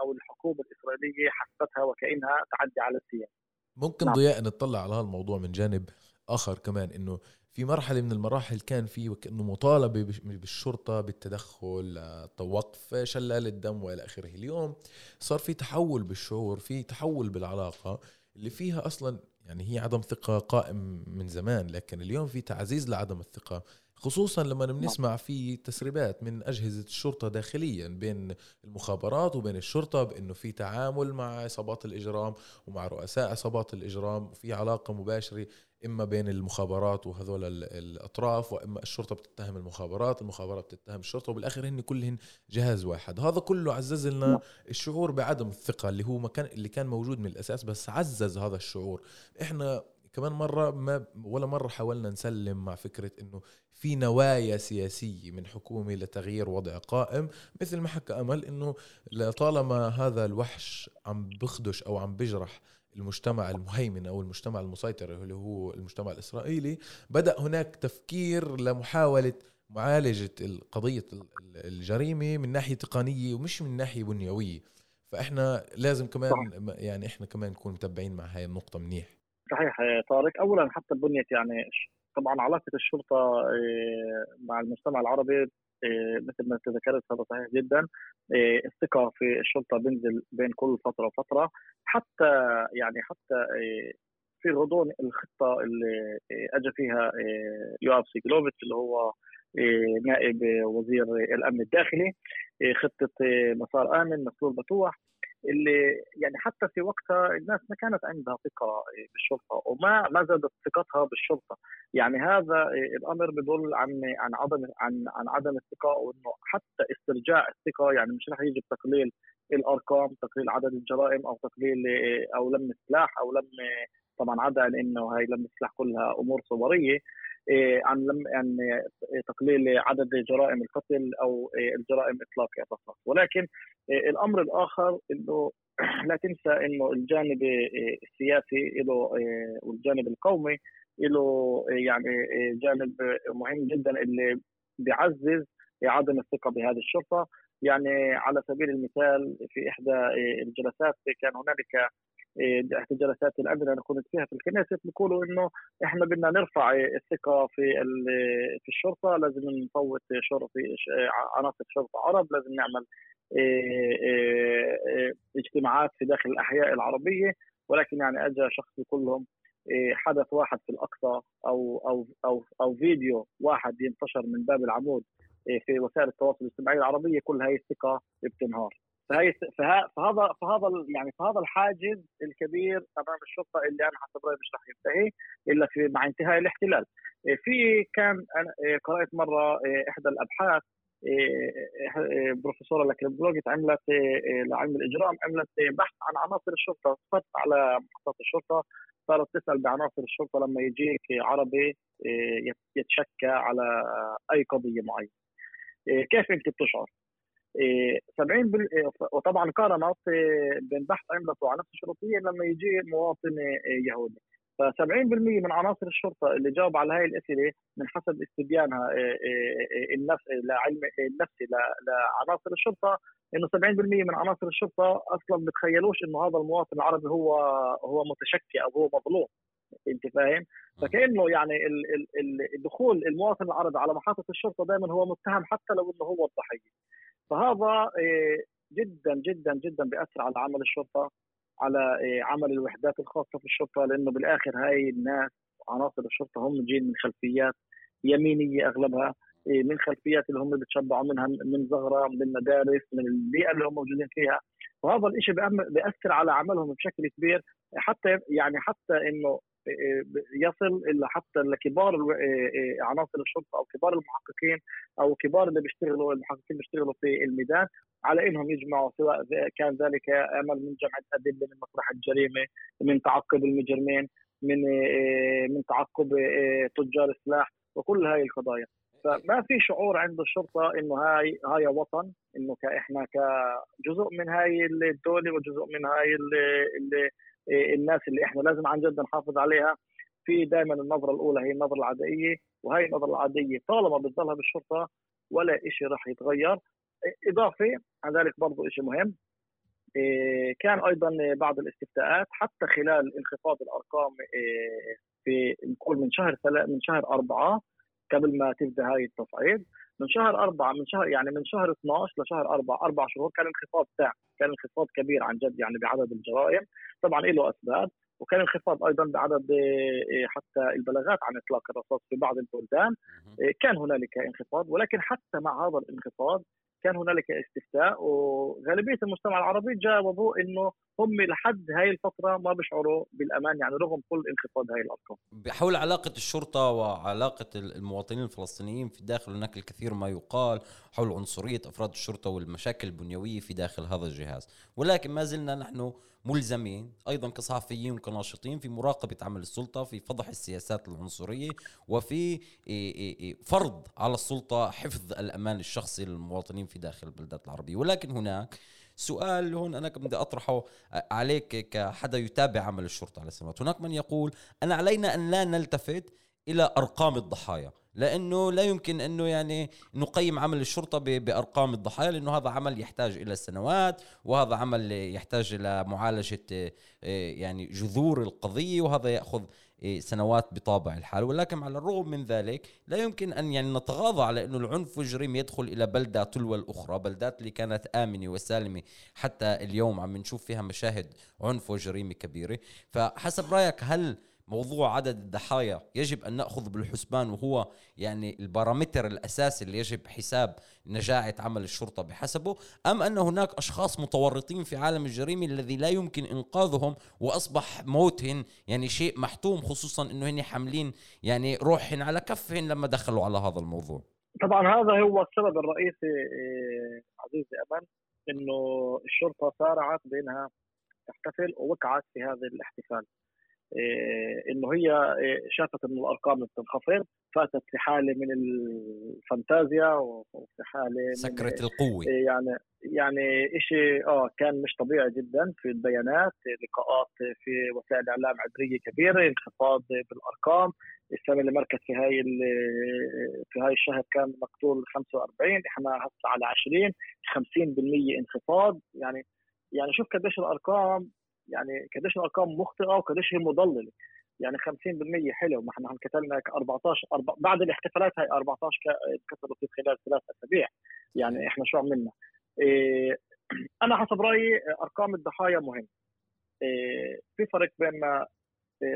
أو الحكومة الإسرائيلية حسبتها وكأنها تعدي على السياسة ممكن نعم. ضياء نطلع على هالموضوع من جانب آخر كمان إنه في مرحلة من المراحل كان في وكانه مطالبة بالشرطة بالتدخل توقف شلال الدم وإلى آخره. اليوم صار في تحول بالشعور في تحول بالعلاقة اللي فيها أصلا يعني هي عدم ثقة قائم من زمان. لكن اليوم في تعزيز لعدم الثقة خصوصا لما بنسمع في تسريبات من أجهزة الشرطة داخليا بين المخابرات وبين الشرطة بإنه في تعامل مع عصابات الإجرام ومع رؤساء عصابات الإجرام وفي علاقة مباشرة إما بين المخابرات وهذول ال- الأطراف وإما الشرطة بتتهم المخابرات المخابرات بتتهم الشرطة وبالآخر هن كلهن جهاز واحد هذا كله عزز لنا نعم. الشعور بعدم الثقة اللي هو مكان اللي كان موجود من الأساس بس عزز هذا الشعور إحنا كمان مرة ما ولا مرة حاولنا نسلم مع فكرة إنه في نوايا سياسية من حكومة لتغيير وضع قائم مثل ما حكى أمل إنه لطالما هذا الوحش عم بخدش أو عم بجرح المجتمع المهيمن أو المجتمع المسيطر اللي هو المجتمع الإسرائيلي بدأ هناك تفكير لمحاولة معالجة قضيه الجريمة من ناحية تقنية ومش من ناحية بنيوية. فإحنا لازم كمان. يعني إحنا كمان نكون متبعين مع هاي النقطة منيح. صحيح يا طارق. اولا حتى بنيه يعني طبعا علاقة الشرطة آه، مع المجتمع العربي مثل ما انت ذكرت هذا صحيح جدا. آه، الثقة في الشرطة بينزل بين كل فترة وفترة. حتى يعني حتى آه، في غضون الخطة اللي آه، اجى فيها آه، يوآف سيجلوفيتش اللي هو آه، نائب وزير الأمن الداخلي. آه، خطة آه، مسار آمن مسلول بتوح اللي يعني حتى في وقتها الناس ما كانت عندها ثقة بالشرطة وما ما زادت ثقتها بالشرطة. يعني هذا الأمر بدل عن عن عدم عن عن عدم الثقة وإنه حتى استرجاع الثقة يعني مش رح يجي بتقليل الأرقام تقليل عدد الجرائم أو تقليل أو لم السلاح أو لم طبعا عدا انه هاي لم السلاح كلها أمور صورية عن لم عن تقليل عدد جرائم القتل أو الجرائم إطلاق الرصاص. ولكن الأمر الآخر إنه لا تنسى إنه الجانب السياسي له والجانب القومي له يعني جانب مهم جدا اللي بيعزز عدم الثقة بهذه الشرطة. يعني على سبيل المثال في إحدى الجلسات كان هنالك إحدى جلسات الامن أنا كنت فيها في الكنيسة بيقولوا إنه إحنا بدنا نرفع الثقة في في الشرطة لازم نفوت شرطي عناصر شرطة عرب لازم نعمل اجتماعات في داخل الأحياء العربية. ولكن يعني اجى شخص يقول لهم حدث واحد في الأقصى أو أو أو أو فيديو واحد ينتشر من باب العمود في وسائل التواصل الاجتماعي العربية كل هاي الثقة بتنهار. فهي فهذا فهذا يعني فهذا الحاجز الكبير أمام الشرطة اللي أنا حسب رأيي مش رح ينتهي إلا في مع انتهاء الاحتلال. في كان أنا قرأت مرة إحدى الأبحاث بروفيسورة لكريبولوجيت عملت لعلم الإجرام عملت بحث عن عناصر الشرطة صارت على محطات الشرطة صارت تسأل بعناصر الشرطة لما يجيك عربي يتشكى على أي قضية معينة. كيف أنت بتشعر؟ 70 بال... وطبعا قارنت بين بحث عملته على نفس الشرطية لما يجي مواطن يهودي ف 70% من عناصر الشرطة اللي جاوب على هاي الأسئلة من حسب استبيانها النفس لعلم النفسي لعناصر الشرطة إنه 70% من عناصر الشرطة أصلا بتخيلوش إنه هذا المواطن العربي هو هو متشكي أو هو مظلوم أنت فاهم؟ فكأنه يعني الدخول المواطن العربي على محطه الشرطة دائما هو متهم حتى لو إنه هو الضحية. فهذا جدا جدا جدا بيأثر على عمل الشرطة على عمل الوحدات الخاصة في الشرطة لأنه بالآخر هاي الناس عناصر الشرطة هم جايين من خلفيات يمينية أغلبها من خلفيات اللي هم بتشبعوا منها من زغرة من المدارس من البيئة اللي هم موجودين فيها. وهذا الشيء بيأثر على عملهم بشكل كبير. حتى يعني حتى إنه يصل إلى حتى لكبار عناصر الشرطة أو كبار المحققين أو كبار اللي بيشتغلوا المحققين بيشتغلوا في الميدان على إنهم يجمعوا سواء كان ذلك أمل من جمع ادله من مسرح الجريمة من تعقب المجرمين من من تعقب تجار السلاح وكل هاي القضايا. فما في شعور عند الشرطة إنه هاي هاي وطن إنه إحنا كجزء من هاي الدولة وجزء من هاي اللي الناس اللي إحنا لازم عن جد نحافظ عليها. في دائما النظرة الأولى هي النظرة العدائية وهي النظرة العاديه طالما بتضلها بالشرطة ولا شيء راح يتغير. إضافة على ذلك برضه شيء مهم كان أيضا بعض الاستفتاءات حتى خلال انخفاض الأرقام في نقول من شهر من شهر أربعة قبل ما تبدأ هاي التصعيد من شهر أربعة من شهر يعني من شهر 12 لشهر أربعة أربع شهور كان انخفاض تام كان انخفاض كبير عن جد يعني بعدد الجرائم طبعا له أسباب وكان انخفاض أيضا بعدد حتى البلاغات عن إطلاق الرصاص في بعض البلدان كان هنالك انخفاض ولكن حتى مع هذا الانخفاض كان هنالك استفتاء وغالبية المجتمع العربي جاوبوا إنه هم لحد هاي الفترة ما بيشعروا بالأمان يعني رغم كل انخفاض هاي الأرقام. حول علاقة الشرطة وعلاقة المواطنين الفلسطينيين في الداخل هناك الكثير ما يقال حول عنصرية أفراد الشرطة والمشاكل البنيوية في داخل هذا الجهاز، ولكن ما زلنا نحن ملزمين أيضا كصحفيين وكناشطين في مراقبة عمل السلطة في فضح السياسات العنصرية وفي فرض على السلطة حفظ الأمان الشخصي للمواطنين في داخل البلدات العربية. ولكن هناك سؤال هون أنا بدي أطرحه عليك كحدا يتابع عمل الشرطة على سنوات هناك من يقول أنا علينا أن لا نلتفت إلى أرقام الضحايا. لأنه لا يمكن أنه يعني نقيم عمل الشرطة بأرقام الضحايا لأنه هذا عمل يحتاج إلى سنوات وهذا عمل يحتاج إلى معالجة آه، يعني جذور القضية وهذا يأخذ آه، سنوات بطابع الحال. ولكن على الرغم من ذلك لا يمكن أن يعني نتغاضى على أنه العنف والجريمه يدخل إلى بلدة تلو الأخرى بلدات اللي كانت آمنة وسالمة حتى اليوم عم نشوف فيها مشاهد عنف وجريمة كبيرة. فحسب رأيك هل موضوع عدد الضحايا. يجب أن نأخذ بالحسبان وهو يعني البارامتر الأساسي اللي يجب حساب نجاعة عمل الشرطة بحسبه. أم أن هناك أشخاص متورطين في عالم الجريمة الذي لا يمكن إنقاذهم وأصبح موتهم يعني شيء محتوم خصوصا أنه هن حاملين يعني روحهم على كفهم لما دخلوا على هذا الموضوع. طبعا هذا هو السبب الرئيسي إيه، عزيزي أمل أنه الشرطة سارعت بأنها تحتفل ووقعت في هذا الاحتفال. إنه هي إيه، شافت إنه الأرقام بتنخفض فاتت في حالة من الفانتازيا وفي حالة سكرة القوة. إيه، يعني يعني شيء آه كان مش طبيعي جدا في البيانات لقاءات في وسائل الاعلام عبريه كبيرة انخفاض بالأرقام. السنة اللي مركز في هاي في هاي الشهر كان مقتول 45 إحنا هسه على 20 50% انخفاض. يعني يعني شوف قديش الأرقام يعني قديش الأرقام مخطئة وقديش هي مضللة. يعني 50% حلو ما إحنا كتبنا 14 أربع بعد الاحتفالات هاي 14 كسروا في خلال ثلاث أسابيع. يعني إحنا شو عملنا؟ إيه أنا حسب رأيي أرقام الضحايا مهم. إيه في فرق بين ما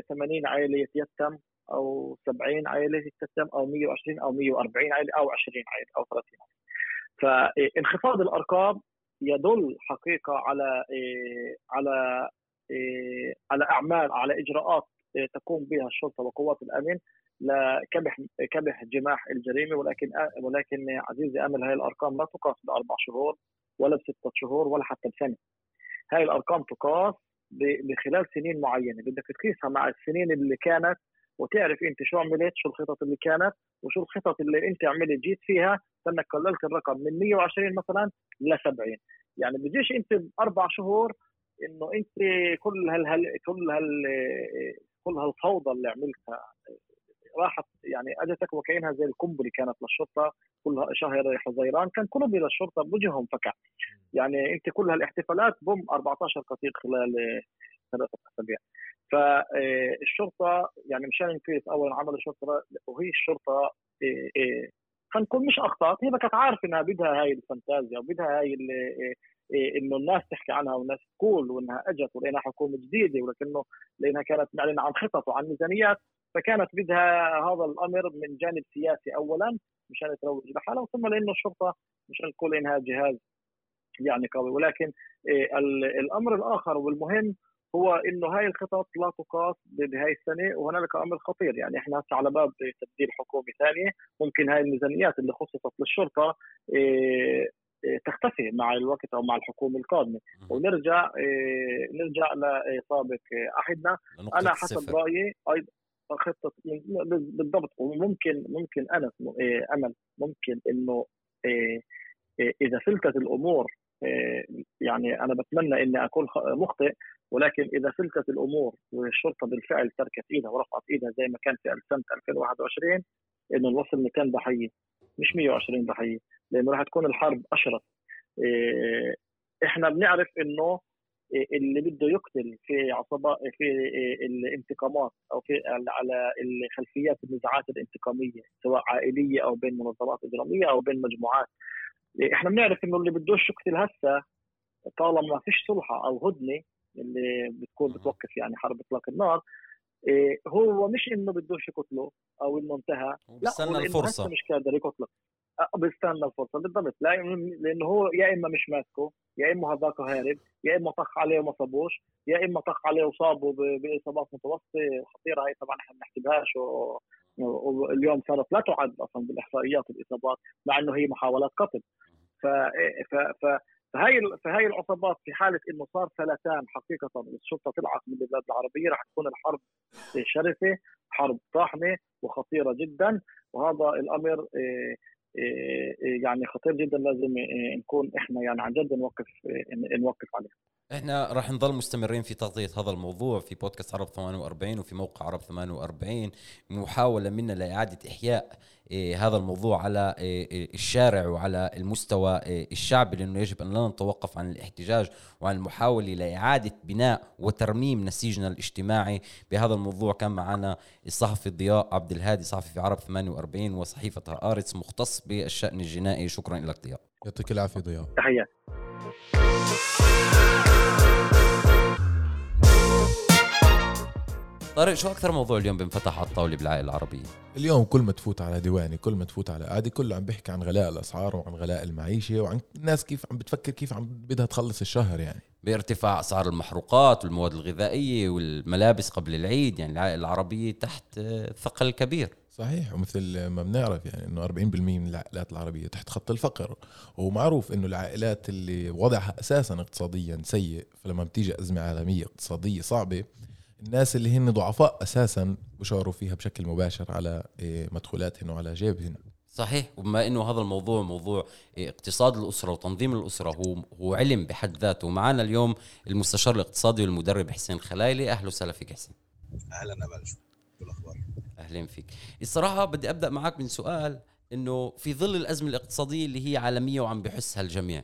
80 عائله يتيتم أو 70 عائله يتيتم أو 120 أو 140 عائله أو 20 عائله أو 30 عائله فانخفاض الأرقام يدل حقيقة على إيه على إيه، على أعمال على إجراءات إيه، تقوم بها الشرطة وقوات الأمن لكبح كبح جماح الجريمة ولكن ولكن عزيزي أمل هاي الأرقام لا تقاس بأربع شهور ولا بستة شهور ولا حتى بسنه هاي الأرقام تقاس بخلال سنين معينة. بدك تقيسها مع السنين اللي كانت وتعرف أنت شو عملت شو الخطط اللي كانت وشو الخطط اللي أنت عملت جيت فيها انك قللت الرقم من 120 مثلا ل 70 يعني بيجيش أنت بأربع شهور إنه أنت كل هال كل هال كل هالفوضى اللي عملتها راحت يعني أجتك وكأنها زي القنبلة كانت للشرطة كل شهر حزيران كان كله للشرطه بوجههم فكع يعني أنت كل هالاحتفالات بوم 14 قتيل خلال ثلاثة أسابيع. فالشرطه يعني مشان نقيس اولا عمل الشرطة وهي الشرطة إيه، إيه، نقول مش اخطات هي كانت عارفة إنها بدها هاي الفانتازيا وبدها هاي إيه، إنه الناس تحكي عنها والناس تقول وإنها إجت ولانها حكومة جديدة ولكنه لأنها كانت معلنة عن خطط وعن ميزانيات فكانت بدها هذا الأمر من جانب سياسي اولا مشان تروج لحالها ثم لأنه الشرطة مشان تقول إنها جهاز يعني قوي. ولكن إيه، الأمر الآخر والمهم هو إنه هاي الخطط لا تقاس بهاي السنة وهنالك أمر خطير. يعني إحنا هسه على باب تبديل حكومة ثانية ممكن هاي الميزانيات اللي خصصت للشرطة إيه، تختفي مع الوقت أو مع الحكومة القادمة. ونرجع نرجع لسابق عهدنا أنا حسب رأيي أيضا خطة بالضبط. وممكن ممكن أنا أمل ممكن إنه إذا فلتت الأمور يعني أنا بتمنى إني أكون مخطئ. ولكن إذا فلتت الأمور والشرطة بالفعل تركت إيدها ورفعت إيدها زي ما كان في سنة 2021 إنه نوصل 200 ضحية مش 120 ضحية لأنه راح تكون الحرب اشرس إيه، إحنا بنعرف إنه اللي بده يقتل في عصابات في الانتقامات أو في على الخلفيات النزاعات الانتقامية سواء عائلية أو بين منظمات إجرامية أو بين مجموعات. إحنا بنعرف إنه اللي بدوش يقتل هسه طالما ما فيش صلحة أو هدنة اللي بتكون بتوقف يعني حرب إطلاق النار. إيه هو مش إنه بدوش يقتله أو إنه انتهى. لا هو الفرصة. مش قادر يقتله بيستنى الفرصة بالضبط. لأنه هو يا إما مش ماسكه يا إما هذاك هارب يا إما طخ عليه وما صابوش يا إما طخ عليه وصابه بإصابات متوسطة خطيرة. هي طبعا إحنا ما بنحسبهاش واليوم صارت لا تعد أصلا بالإحصائيات الإصابات مع إنه هي محاولات قتل. ف ف ف فهي فهي العصابات في حالة إنه صار فلتان حقيقة الشرطة طلعت من البلاد العربية راح تكون الحرب شرسة حرب طاحنه وخطيرة جدا. وهذا الأمر آه، آه، يعني خطير جدا لازم آه، نكون إحنا يعني عن جد نوقف نوقف عليه. إحنا راح نضل مستمرين في تغطية هذا الموضوع في بودكاست عرب 48 وفي موقع عرب 48 محاولة منا لإعادة إحياء إيه هذا الموضوع على إيه الشارع وعلى المستوى إيه الشعبي لأنه يجب أن لا نتوقف عن الاحتجاج وعن المحاولة لإعادة بناء وترميم نسيجنا الاجتماعي بهذا الموضوع. كان معنا الصحفي ضياء عبد الهادي صحفي في عرب 48 وصحيفة هآرتس مختص بالشأن الجنائي. شكرا لك ضياء. يعطيك العافية ضياء. تحياتي طارق شو أكثر موضوع اليوم بنفتح على الطاولة بالعائلة العربية؟ اليوم كل ما تفوت على ديواني كل ما تفوت على قعده كله عم بيحكي عن غلاء الأسعار وعن غلاء المعيشة وعن الناس كيف عم بتفكر كيف عم بدها تخلص الشهر يعني. بارتفاع أسعار المحروقات والمواد الغذائية والملابس قبل العيد يعني العائلة العربية تحت ثقل كبير. صحيح ومثل ما بنعرف يعني إنه 40% من العائلات العربية تحت خط الفقر. ومعروف إنه العائلات اللي وضعها أساسا اقتصاديا سيء فلما بتيجي أزمة عالمية اقتصادية صعبة الناس اللي هن ضعفاء أساسا بشعروا فيها بشكل مباشر على إيه، مدخولاتهن وعلى جيبهن. صحيح. وبما إنه هذا الموضوع موضوع إيه، اقتصاد الأسرة وتنظيم الأسرة هو هو علم بحد ذاته. معنا اليوم المستشار الاقتصادي والمدرب حسين خلايلي أهلا وسهلا فيك حسين. أهلا امل شو الأخبار؟ أهلا فيك. الصراحة بدي أبدأ معك من سؤال إنه في ظل الأزمة الاقتصادية اللي هي عالمية وعم بحسها الجميع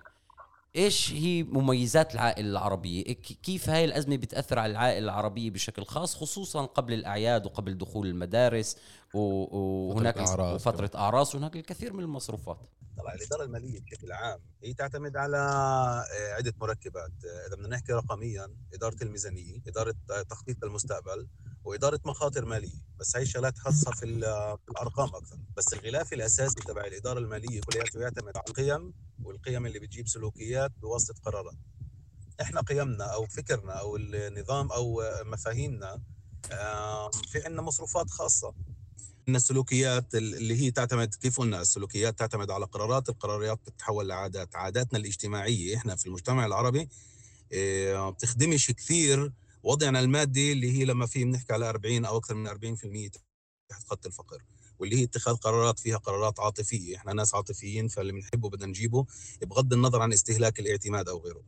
إيش هي مميزات العائلة العربية؟ كيف هاي الأزمة بتأثر على العائلة العربية بشكل خاص خصوصا قبل الأعياد وقبل دخول المدارس وهناك فترة أعراس أعراس وهناك الكثير من المصروفات. طبعا الإدارة المالية بشكل عام هي تعتمد على آه، عدة مركبات. آه، إذا بدنا نحكي رقميا إدارة الميزانية إدارة آه، تخطيط المستقبل وإدارة مخاطر مالية. بس هي شغلات خاصة في الأرقام أكثر. بس الغلاف الأساسي تبع الإدارة المالية كلياته يعتمد على القيم والقيم اللي بتجيب سلوكيات بواسطة قرارات. إحنا قيمنا أو فكرنا أو النظام أو مفاهيمنا في عندنا مصروفات خاصة. إن السلوكيات اللي هي تعتمد كيف قلنا السلوكيات تعتمد على قرارات؟ القرارات بتتحول لعادات. عاداتنا الاجتماعية إحنا في المجتمع العربي بتخدمش كثير وضعنا المادي اللي هي لما في بنحكي على 40 أو أكثر من 40% تحت خط الفقر واللي هي اتخاذ قرارات فيها قرارات عاطفية. إحنا ناس عاطفيين فاللي بنحبه بدنا نجيبه بغض النظر عن استهلاك الاعتماد أو غيره.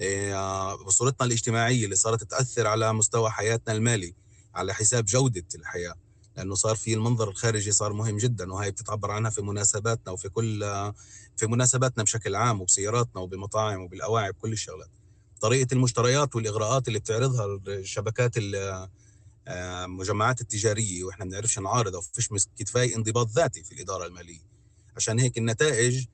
إيه، بصورتنا الاجتماعية اللي صارت تأثر على مستوى حياتنا المالي على حساب جودة الحياة. لأنه صار في المنظر الخارجي صار مهم جدا وهي بتتعبر عنها في مناسباتنا وفي كل في مناسباتنا بشكل عام وبسياراتنا وبالمطاعم وبالاواعي بكل الشغلات. طريقة المشتريات والإغراءات اللي بتعرضها الشبكات المجمعات آه، التجارية وإحنا بنعرفش نعارض أو فيش كفاية انضباط ذاتي في الإدارة المالية. عشان هيك النتائج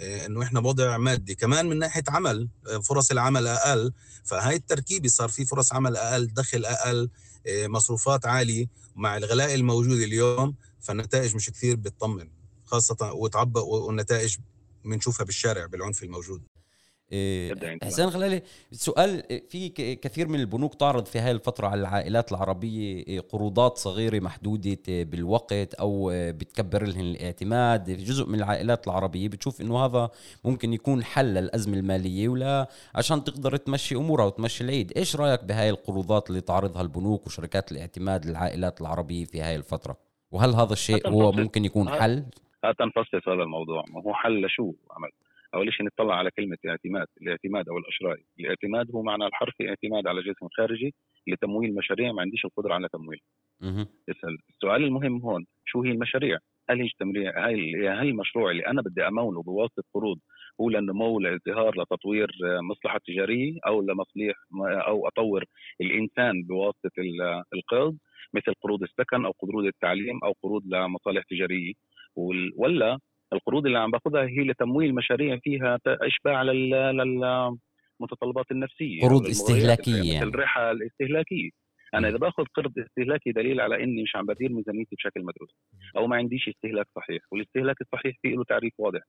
آه، إنه إحنا بوضع مادي كمان من ناحية عمل آه، فرص العمل أقل. فهاي التركيبة صار في فرص عمل أقل دخل أقل. مصروفات عالية مع الغلاء الموجود اليوم فالنتائج مش كثير بتطمن خاصة وتعبق والنتائج بنشوفها بالشارع بالعنف الموجود. حسين خلالي سؤال إيه، في كثير من البنوك تعرض في هذه الفترة على العائلات العربية إيه، قروضات صغيرة محدودة بالوقت أو بتكبر لهم الاعتماد. في جزء من العائلات العربية بتشوف إنه هذا ممكن يكون حل للأزمة المالية ولا عشان تقدر تمشي أمورها وتمشي العيد. إيش رأيك بهاي القروضات اللي تعرضها البنوك وشركات الاعتماد للعائلات العربية في هاي الفترة؟ وهل هذا الشيء هو ممكن يكون حل؟ هات نفصل هذا الموضوع. ما هو حل لشو؟ عمل. اول شيء نطلع على كلمة اعتماد، الاعتماد أو الأشراي، الاعتماد هو معنى الحرفي اعتماد على جسم خارجي لتمويل مشاريع ما عنديش القدرة على تمويل. اسال السؤال المهم هون شو هي المشاريع؟ هل هي تمريع هل هل المشروع اللي أنا بدي اموله بواسطة قروض هو لنمو لازدهار لتطوير مصلحة تجارية أو لمصليح أو أطور الإنسان بواسطة القرض مثل قروض السكن أو قروض التعليم أو قروض لمصالح تجارية ولا القروض اللي عم باخذها هي لتمويل مشاريع فيها اشباع للمتطلبات النفسية قروض استهلاكية مثل الرحله الاستهلاكية. أنا إذا باخذ قرض استهلاكي دليل على إني مش عم بدير ميزانيتي بشكل مدروس أو ما عنديش استهلاك صحيح والاستهلاك الصحيح فيه له تعريف واضح.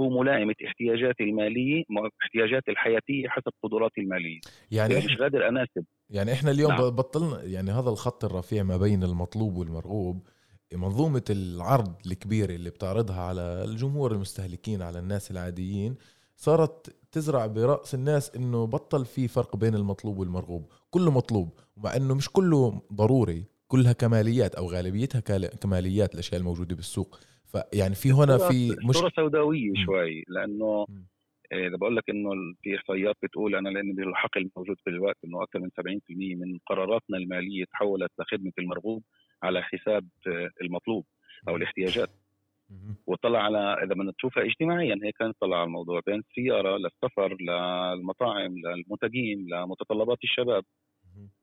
هو ملائمه احتياجاتي المالية احتياجاتي الحياتية حسب قدراتي المالية. يعني يعني مش قادر أناسب. يعني إحنا اليوم نعم. بطلنا يعني هذا الخط الرفيع ما بين المطلوب والمرغوب. منظومة العرض الكبيرة اللي بتعرضها على الجمهور المستهلكين على الناس العاديين صارت تزرع برأس الناس إنه بطل في فرق بين المطلوب والمرغوب كله مطلوب ومع إنه مش كله ضروري كلها كماليات أو غالبيتها كماليات الأشياء الموجودة بالسوق فيعني في هنا في مش صورة سوداوية. شوي لأنه. إيه، إذا بقول لك إنه في إحصائيات بتقول أنا لأن بالحقل الموجود في الوقت إنه أكثر من 70% من قراراتنا المالية تحولت لخدمة المرغوب على حساب آه، المطلوب أو الاحتياجات. وطلع على إذا بدنا نشوفها اجتماعيا هيك كان طلع على الموضوع. بين السيارة للسفر للمطاعم للمنتجين لمتطلبات الشباب.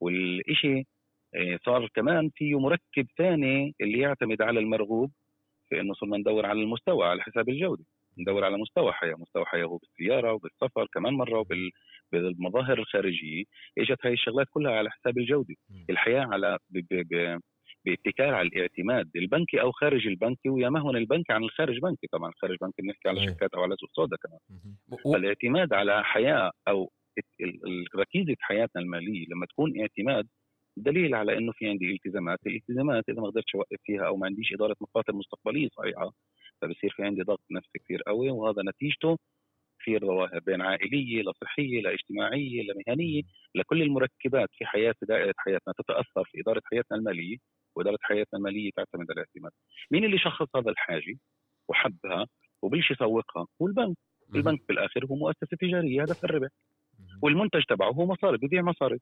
والإشي آه، صار كمان فيه مركب ثاني اللي يعتمد على المرغوب في إنه صرنا ندور على المستوى على حساب الجودة. ندور على مستوى حياة. مستوى حياة هو بالسيارة وبالسفر كمان مرة وبال بالمظاهر الخارجية. إجت هاي الشغلات كلها على حساب الجودة. الحياة على ب ب ب باتكال على الاعتماد البنكي أو خارج البنكي ويا ما هون البنكي عن الخارج بنكي. طبعا الخارج بنكي بنحكي على. شركات أو على سوق سودا كمان فالاعتماد على حياة أو ركيزة حياتنا المالية لما تكون اعتماد دليل على إنه في عندي التزامات، الالتزامات إذا ما قدرتش أوقف فيها أو ما عنديش إدارة مخاطر مستقبلية صحيحة فبصير في عندي ضغط نفسي كثير قوي وهذا نتيجته كثير ظواهر بين عائلية لصحيه لاجتماعيه لمهنيه لكل المركبات في حياة دائرة حياتنا تتأثر في إدارة حياتنا المالية. واداره حياتنا المالية تعتمد على الاعتماد. مين اللي شخص هذا الحاجة وحبها وبلش يسوقها؟ هو البنك، البنك بالاخر هو مؤسسة تجارية هدف الربح. والمنتج تبعه هو مصاري ببيع مصاري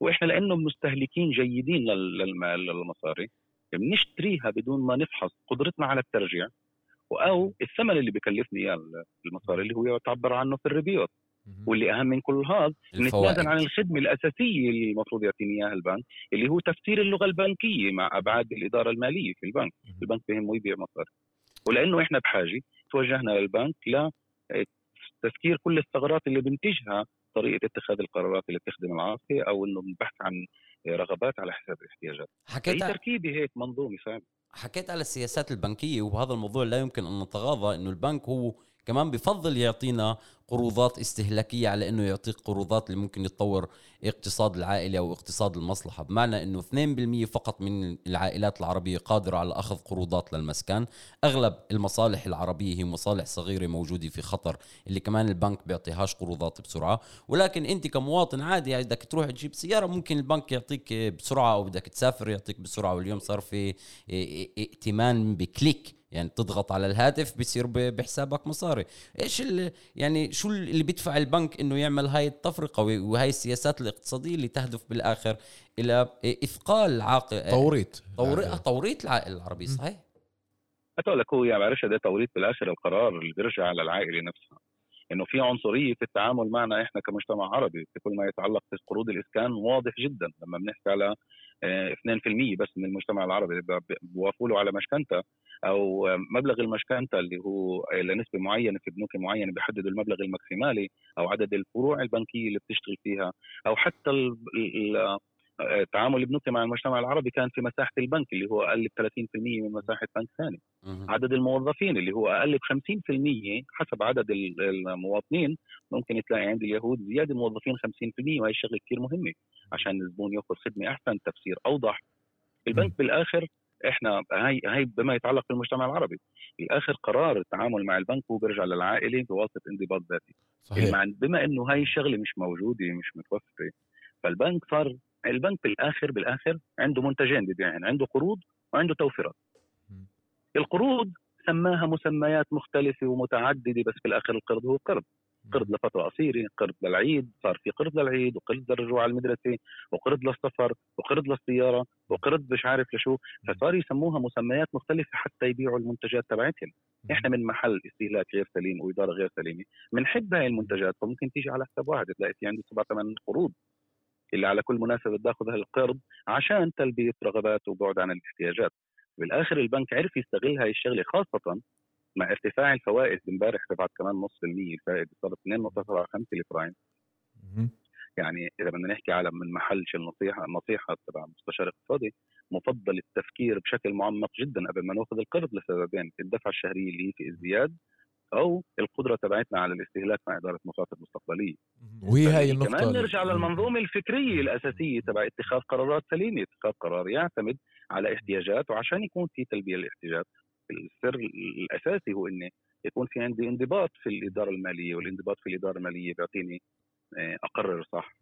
وإحنا لأنه مستهلكين جيدين لل- للمال للمصاري بنشتريها بدون ما نفحص قدرتنا على الترجيع أو الثمن اللي بكلفني إياه المصاري اللي هو تعبر عنه في الريبيوت. واللي أهم من كل هذا نتنازل عن الخدمة الأساسية اللي المفروض يعطيني إياها البنك اللي هو تفسير اللغة البنكية مع أبعاد الإدارة المالية في البنك. البنك بهمه يبيع مصاري. ولأنه إحنا بحاجة توجهنا للبنك لتفكير كل الثغرات اللي بنتجها طريقة اتخاذ القرارات اللي بتخدم العاصفه أو إنه البحث عن رغبات على حساب الاحتياجات. هي حكيت ع- تركيبة هيك منظومة صعبة. حكيت على السياسات البنكية وبهذا الموضوع لا يمكن أن نتغاضى إنه البنك هو كمان بفضل يعطينا قروضات استهلاكية على إنه يعطيك قروضات اللي ممكن يتطور اقتصاد العائلة أو اقتصاد المصلحة. بمعنى إنه 2% فقط من العائلات العربية قادرة على أخذ قروضات للمسكن. أغلب المصالح العربية هي مصالح صغيرة موجودة في خطر اللي كمان البنك بيعطيهاش قروضات بسرعة. ولكن أنت كمواطن عادي يعني بدك تروح تجيب سيارة ممكن البنك يعطيك بسرعة أو بدك تسافر يعطيك بسرعة واليوم صار في ائتمان بكليك. يعني تضغط على الهاتف بيصير ب- بحسابك مصاري. إيش ال- يعني شو اللي بيدفع البنك إنه يعمل هاي التفرقه وهاي السياسات الاقتصادية اللي تهدف بالآخر إلى إثقال عاقل توريط توريط توريط العائله العربي صحيح؟ هتقول لك هو يعني بعرفش ده توريط بالآخر القرار اللي بيرجع على العائلة نفسها. إنه في عنصرية في التعامل معنا إحنا كمجتمع عربي في كل ما يتعلق بقروض الإسكان واضح جدا لما بنحكي على آه، 2% بس من المجتمع العربي اللي ب- بوافقوا له على مشكنتة أو آه، مبلغ المشكنتة اللي هو آه، لنسبة معينة في بنوك معينة بيحددوا المبلغ الماكسيمالي أو عدد الفروع البنكية اللي بتشتغل فيها أو حتى آه، تعامل البنوك مع المجتمع العربي كان في مساحة البنك اللي هو أقل ب 30% من مساحة بنك ثاني. عدد الموظفين اللي هو أقل ب 50% حسب عدد ال- المواطنين ممكن تلاقي عند اليهود زيادة موظفين 50% وهي الشغله كثير مهمة عشان الزبون يأخذ خدمة أحسن تفسير أوضح. البنك بالآخر إحنا هاي هاي بما يتعلق بالمجتمع العربي. بالاخر قرار التعامل مع البنك هو بيرجع للعائلة بواسطة انضباط ذاتي. صحيح. بما إنه هاي الشغلة مش موجودة مش متوفرة فالبنك صار البنك بالآخر بالآخر عنده منتجين ببيعهن عنده قروض وعنده توفيرات. القروض سماها مسميات مختلفة ومتعددة بس في الآخر القرض هو قرض. قرض لفترة قصيرة قرض للعيد صار في قرض للعيد وقرض للرجوع على المدرسة وقرض للسفر وقرض للسيارة وقرض مش عارف لشو. فصار يسموها مسميات مختلفة حتى يبيعوا المنتجات تبعتهم. إحنا من محل استهلاك غير سليم وإدارة غير سليمة بنحب هاي المنتجات فممكن تيجي على حساب واحد تلاقي في عندي سبع ثمان قروض. اللي على كل مناسبة بتاخذ هالقرض عشان تلبية رغبات وبعد عن الاحتياجات بالآخر البنك عرف يستغل هاي الشغلة خاصة مع ارتفاع الفوائد امبارح ارتفعت كمان نص المية الفائدة صارت 2.75 البرايم. يعني إذا بدنا نحكي على من محل النصيحة النصيحة تبع مستشار اقتصادي مفضل التفكير بشكل معمق جدا قبل ما نأخذ القرض لسببين الدفعه الشهريه اللي هي في ازدياد أو القدرة تبعتنا على الاستهلاك مع إدارة مخاطر مستقبلية. وهي هاي النقطة كمان نرجع للمنظومة الفكرية الأساسية تبع اتخاذ قرارات سليمة. اتخاذ قرار يعتمد على احتياجات وعشان يكون في تلبية للاحتياجات. السر الأساسي هو إني يكون في عندي انضباط في الإدارة المالية والانضباط في الإدارة المالية بيعطيني آه، أقرر صح.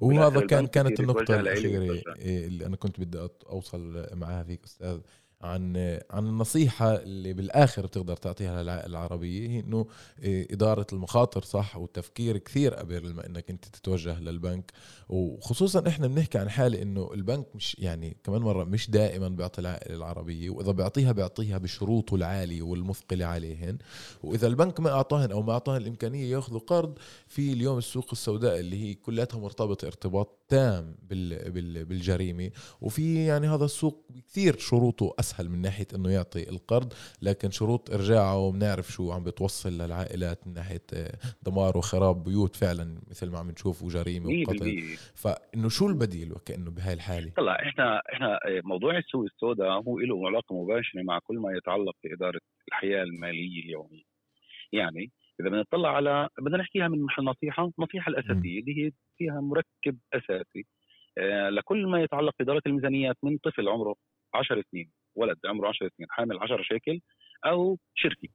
وهذا كان كانت النقطة الأخيرة. اللي أنا كنت بدي أوصل معها فيك أستاذ عن عن النصيحة اللي بالآخر بتقدر تعطيها العربية هي إنه إدارة المخاطر صح والتفكير كثير قبل ما إنك أنت تتوجه للبنك. وخصوصا إحنا بنحكي عن حالة إنه البنك مش يعني كمان مرة مش دائما بيعطي العائلة العربية وإذا بيعطيها بيعطيها بشروطه العالية والمثقلة عليهن. وإذا البنك ما أعطاهن أو ما أعطاهن الإمكانية يأخذوا قرض في اليوم السوق السوداء اللي هي كلها مرتبطة ارتباط تام بالجريمة. وفي يعني هذا السوق كثير شروطه أسهل اسهل من ناحية إنه يعطي القرض لكن شروط إرجاعه بنعرف شو عم بتوصل للعائلات من ناحية آه، دمار وخراب بيوت فعلا مثل ما عم نشوف وجريمه وقتل. فإنه شو البديل وكأنه بهاي الحالة؟ طلع إحنا إحنا آه، موضوع السوق السوداء هو له علاقة مباشرة مع كل ما يتعلق بإدارة الحياة المالية اليومية. يعني إذا بدنا نطلع على بدنا نحكيها من محل نصيحة النصيحه الأساسية اللي هي فيها مركب أساسي. آه، لكل ما يتعلق بإدارة الميزانيات من طفل عمره 10 سنين ولد عمره 10 سنين حامل 10 شيكل أو شركة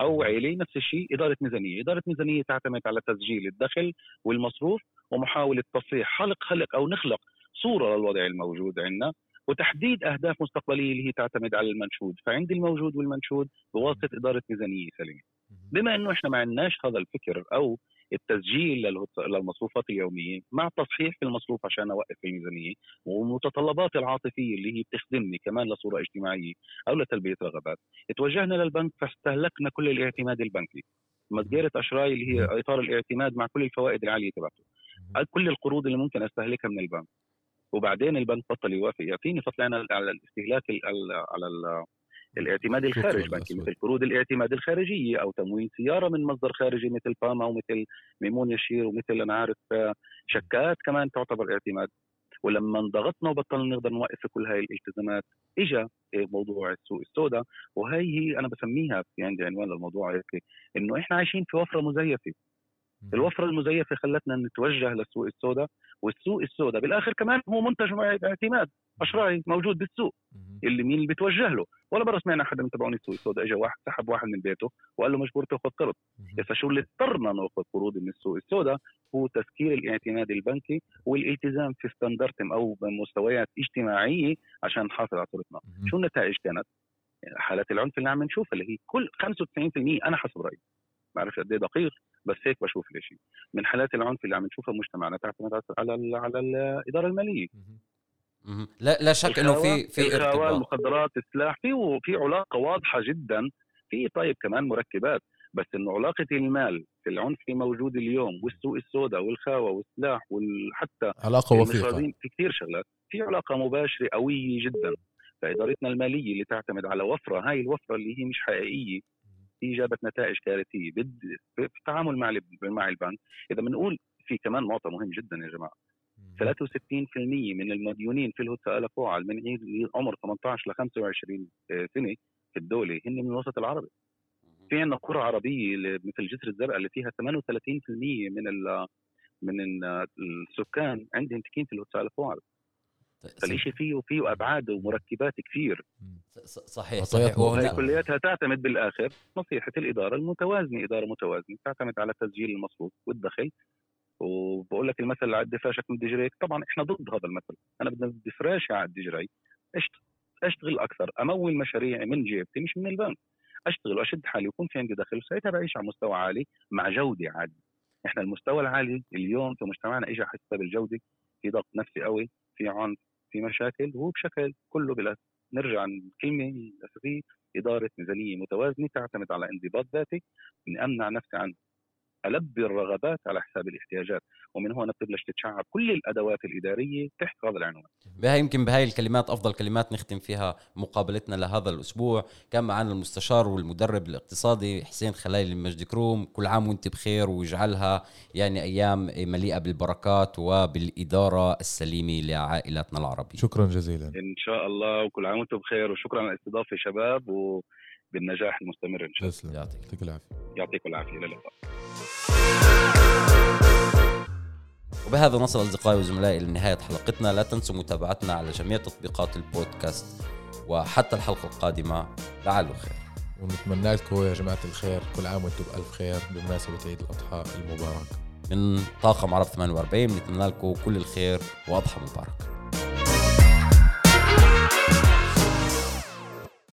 أو عيلة نفس الشيء إدارة ميزانية، إدارة ميزانية تعتمد على تسجيل الدخل والمصروف ومحاولة تصحيح خلق خلق أو نخلق صورة للوضع الموجود عندنا وتحديد أهداف مستقبلية اللي هي تعتمد على المنشود، فعند الموجود والمنشود بواسطة إدارة ميزانية سليمة. بما إنه إحنا ما عندناش هذا الفكر أو التسجيل للمصروفات اليومية مع تصحيح في المصروف عشان اوقف الميزانية والمتطلبات العاطفية اللي هي بتخدمني كمان لصورة اجتماعية أو لتلبية رغبات توجهنا للبنك فاستهلكنا كل الاعتماد البنكي. متجرة أشراي اللي هي إطار الاعتماد مع كل الفوائد العالية تبعته. كل القروض اللي ممكن أستهلكها من البنك. وبعدين البنك بطل يوافق. يعطيني فطلعنا على الاستهلاك على الاعتماد الخارج بنكي مثل قروض الاعتماد الخارجية أو تموين سيارة من مصدر خارجي مثل باما ومثل ميمون يشير ومثل أنا عارف شكات كمان تعتبر اعتماد. ولما انضغطنا وبطلنا نقدر نوقف كل هاي الالتزامات اجى موضوع السوق السوداء. وهي هي أنا بسميها في عندي عنوان للموضوع هيك إنه إحنا عايشين في وفرة مزيفة. الوفرة المزيفة خلتنا نتوجه للسوق السوداء والسوق السوداء بالآخر كمان هو منتج اعتماد أشراي موجود بالسوق. اللي مين اللي بتوجه له؟ ولا مره سمعنا حدا من تبعون السوق السوداء اجى واحد سحب واحد من بيته وقال له مجبور تأخذ قرض. بس شو اللي اضطرنا ناخذ قروض من السوق السوداء هو تسكير الاعتماد البنكي والالتزام في ستاندرتم أو بمستويات اجتماعية عشان نحافظ على صورتنا. شو النتائج كانت؟ حالات العنف اللي عم نشوفها اللي هي كل 95% أنا حسب رأيي. ما بعرف قد إيه دقيق بس هيك بشوف الشيء من حالات العنف اللي عم نشوفها مجتمعنا تعتمد على على الإدارة المالية. لا لا شك إنه في في إرتباط. المخدرات السلاح في في علاقة واضحة جدا. في طيب كمان مركبات بس إنه علاقة المال في العنف الموجود اليوم والسوق السوداء والخاوة والسلاح وحتى علاقة وثيقة. في كثير شغلات. في علاقة مباشرة قوية جدا. فإدارتنا المالية اللي تعتمد على وفرة هاي الوفرة اللي هي مش حقيقية. هي جابت نتائج كارثية. في التعامل مع مع البنك. إذا بنقول في كمان نقطة مهم جدا يا جماعة. 63% من المديونين في الهوتا الافوعل من عمر 18 ل 25 سنة في الدولة هن من الوسط العربي. في عندنا قرى عربية مثل جسر الزرقاء اللي فيها 38% من من السكان عندهم تكين في الهوتا الافوعل فالشيء فيه فيه أبعاد ومركبات كثير. صحيح صحيح. وهي كلياتها تعتمد بالآخر نصيحة الإدارة المتوازنة. إدارة متوازنة تعتمد على تسجيل المصروف والدخل وبقول لك المثل اللي عد فراشك من دجريك طبعا إحنا ضد هذا المثل. أنا بدي فراشي على الدجري أشتغل أكثر. أمول مشاريعي من جيبتي مش من البنك. أشتغل وأشد حالي ويكون في عندي دخل. وساعتها بعيش على مستوى عالي؟ مع جودة عالية. إحنا المستوى العالي اليوم في مجتمعنا اجى حسب الجوده في ضغط نفسي قوي. في عنف. في مشاكل. وهو بشكل كله بلا نرجع الكلمة الأساسية. إدارة ميزانية متوازنة تعتمد على انضباط ذاتي. اني امنع نفسي عن ألبي الرغبات على حساب الاحتياجات. ومن هنا بتبلش تتشعب كل الأدوات الإدارية تحت هذا العنوان. بهاي يمكن بهاي الكلمات أفضل كلمات نختم فيها مقابلتنا لهذا الأسبوع. كان معنا المستشار والمدرب الاقتصادي حسين خلايل المجد كروم. كل عام وأنت بخير ويجعلها يعني أيام مليئة بالبركات وبالإدارة السليمة لعائلاتنا العربية. شكرا جزيلا. إن شاء الله وكل عام وأنتم بخير وشكرا على الاستضافة شباب وبالنجاح المستمر إن شاء الله. تسلم. يعطيك يعطيك العافية. يعطيكم العافية. إلى اللقاء. وبهذا نصل أصدقائي وزملائي لنهايه حلقتنا. لا تنسوا متابعتنا على جميع تطبيقات البودكاست وحتى الحلقة القادمة لعله خير. ونتمنى لكم يا جماعة الخير كل عام وأنتم بألف خير بمناسبة عيد الأضحى المبارك. من طاقم عرب 48 بنتمنى لكم كل الخير وأضحى مبارك.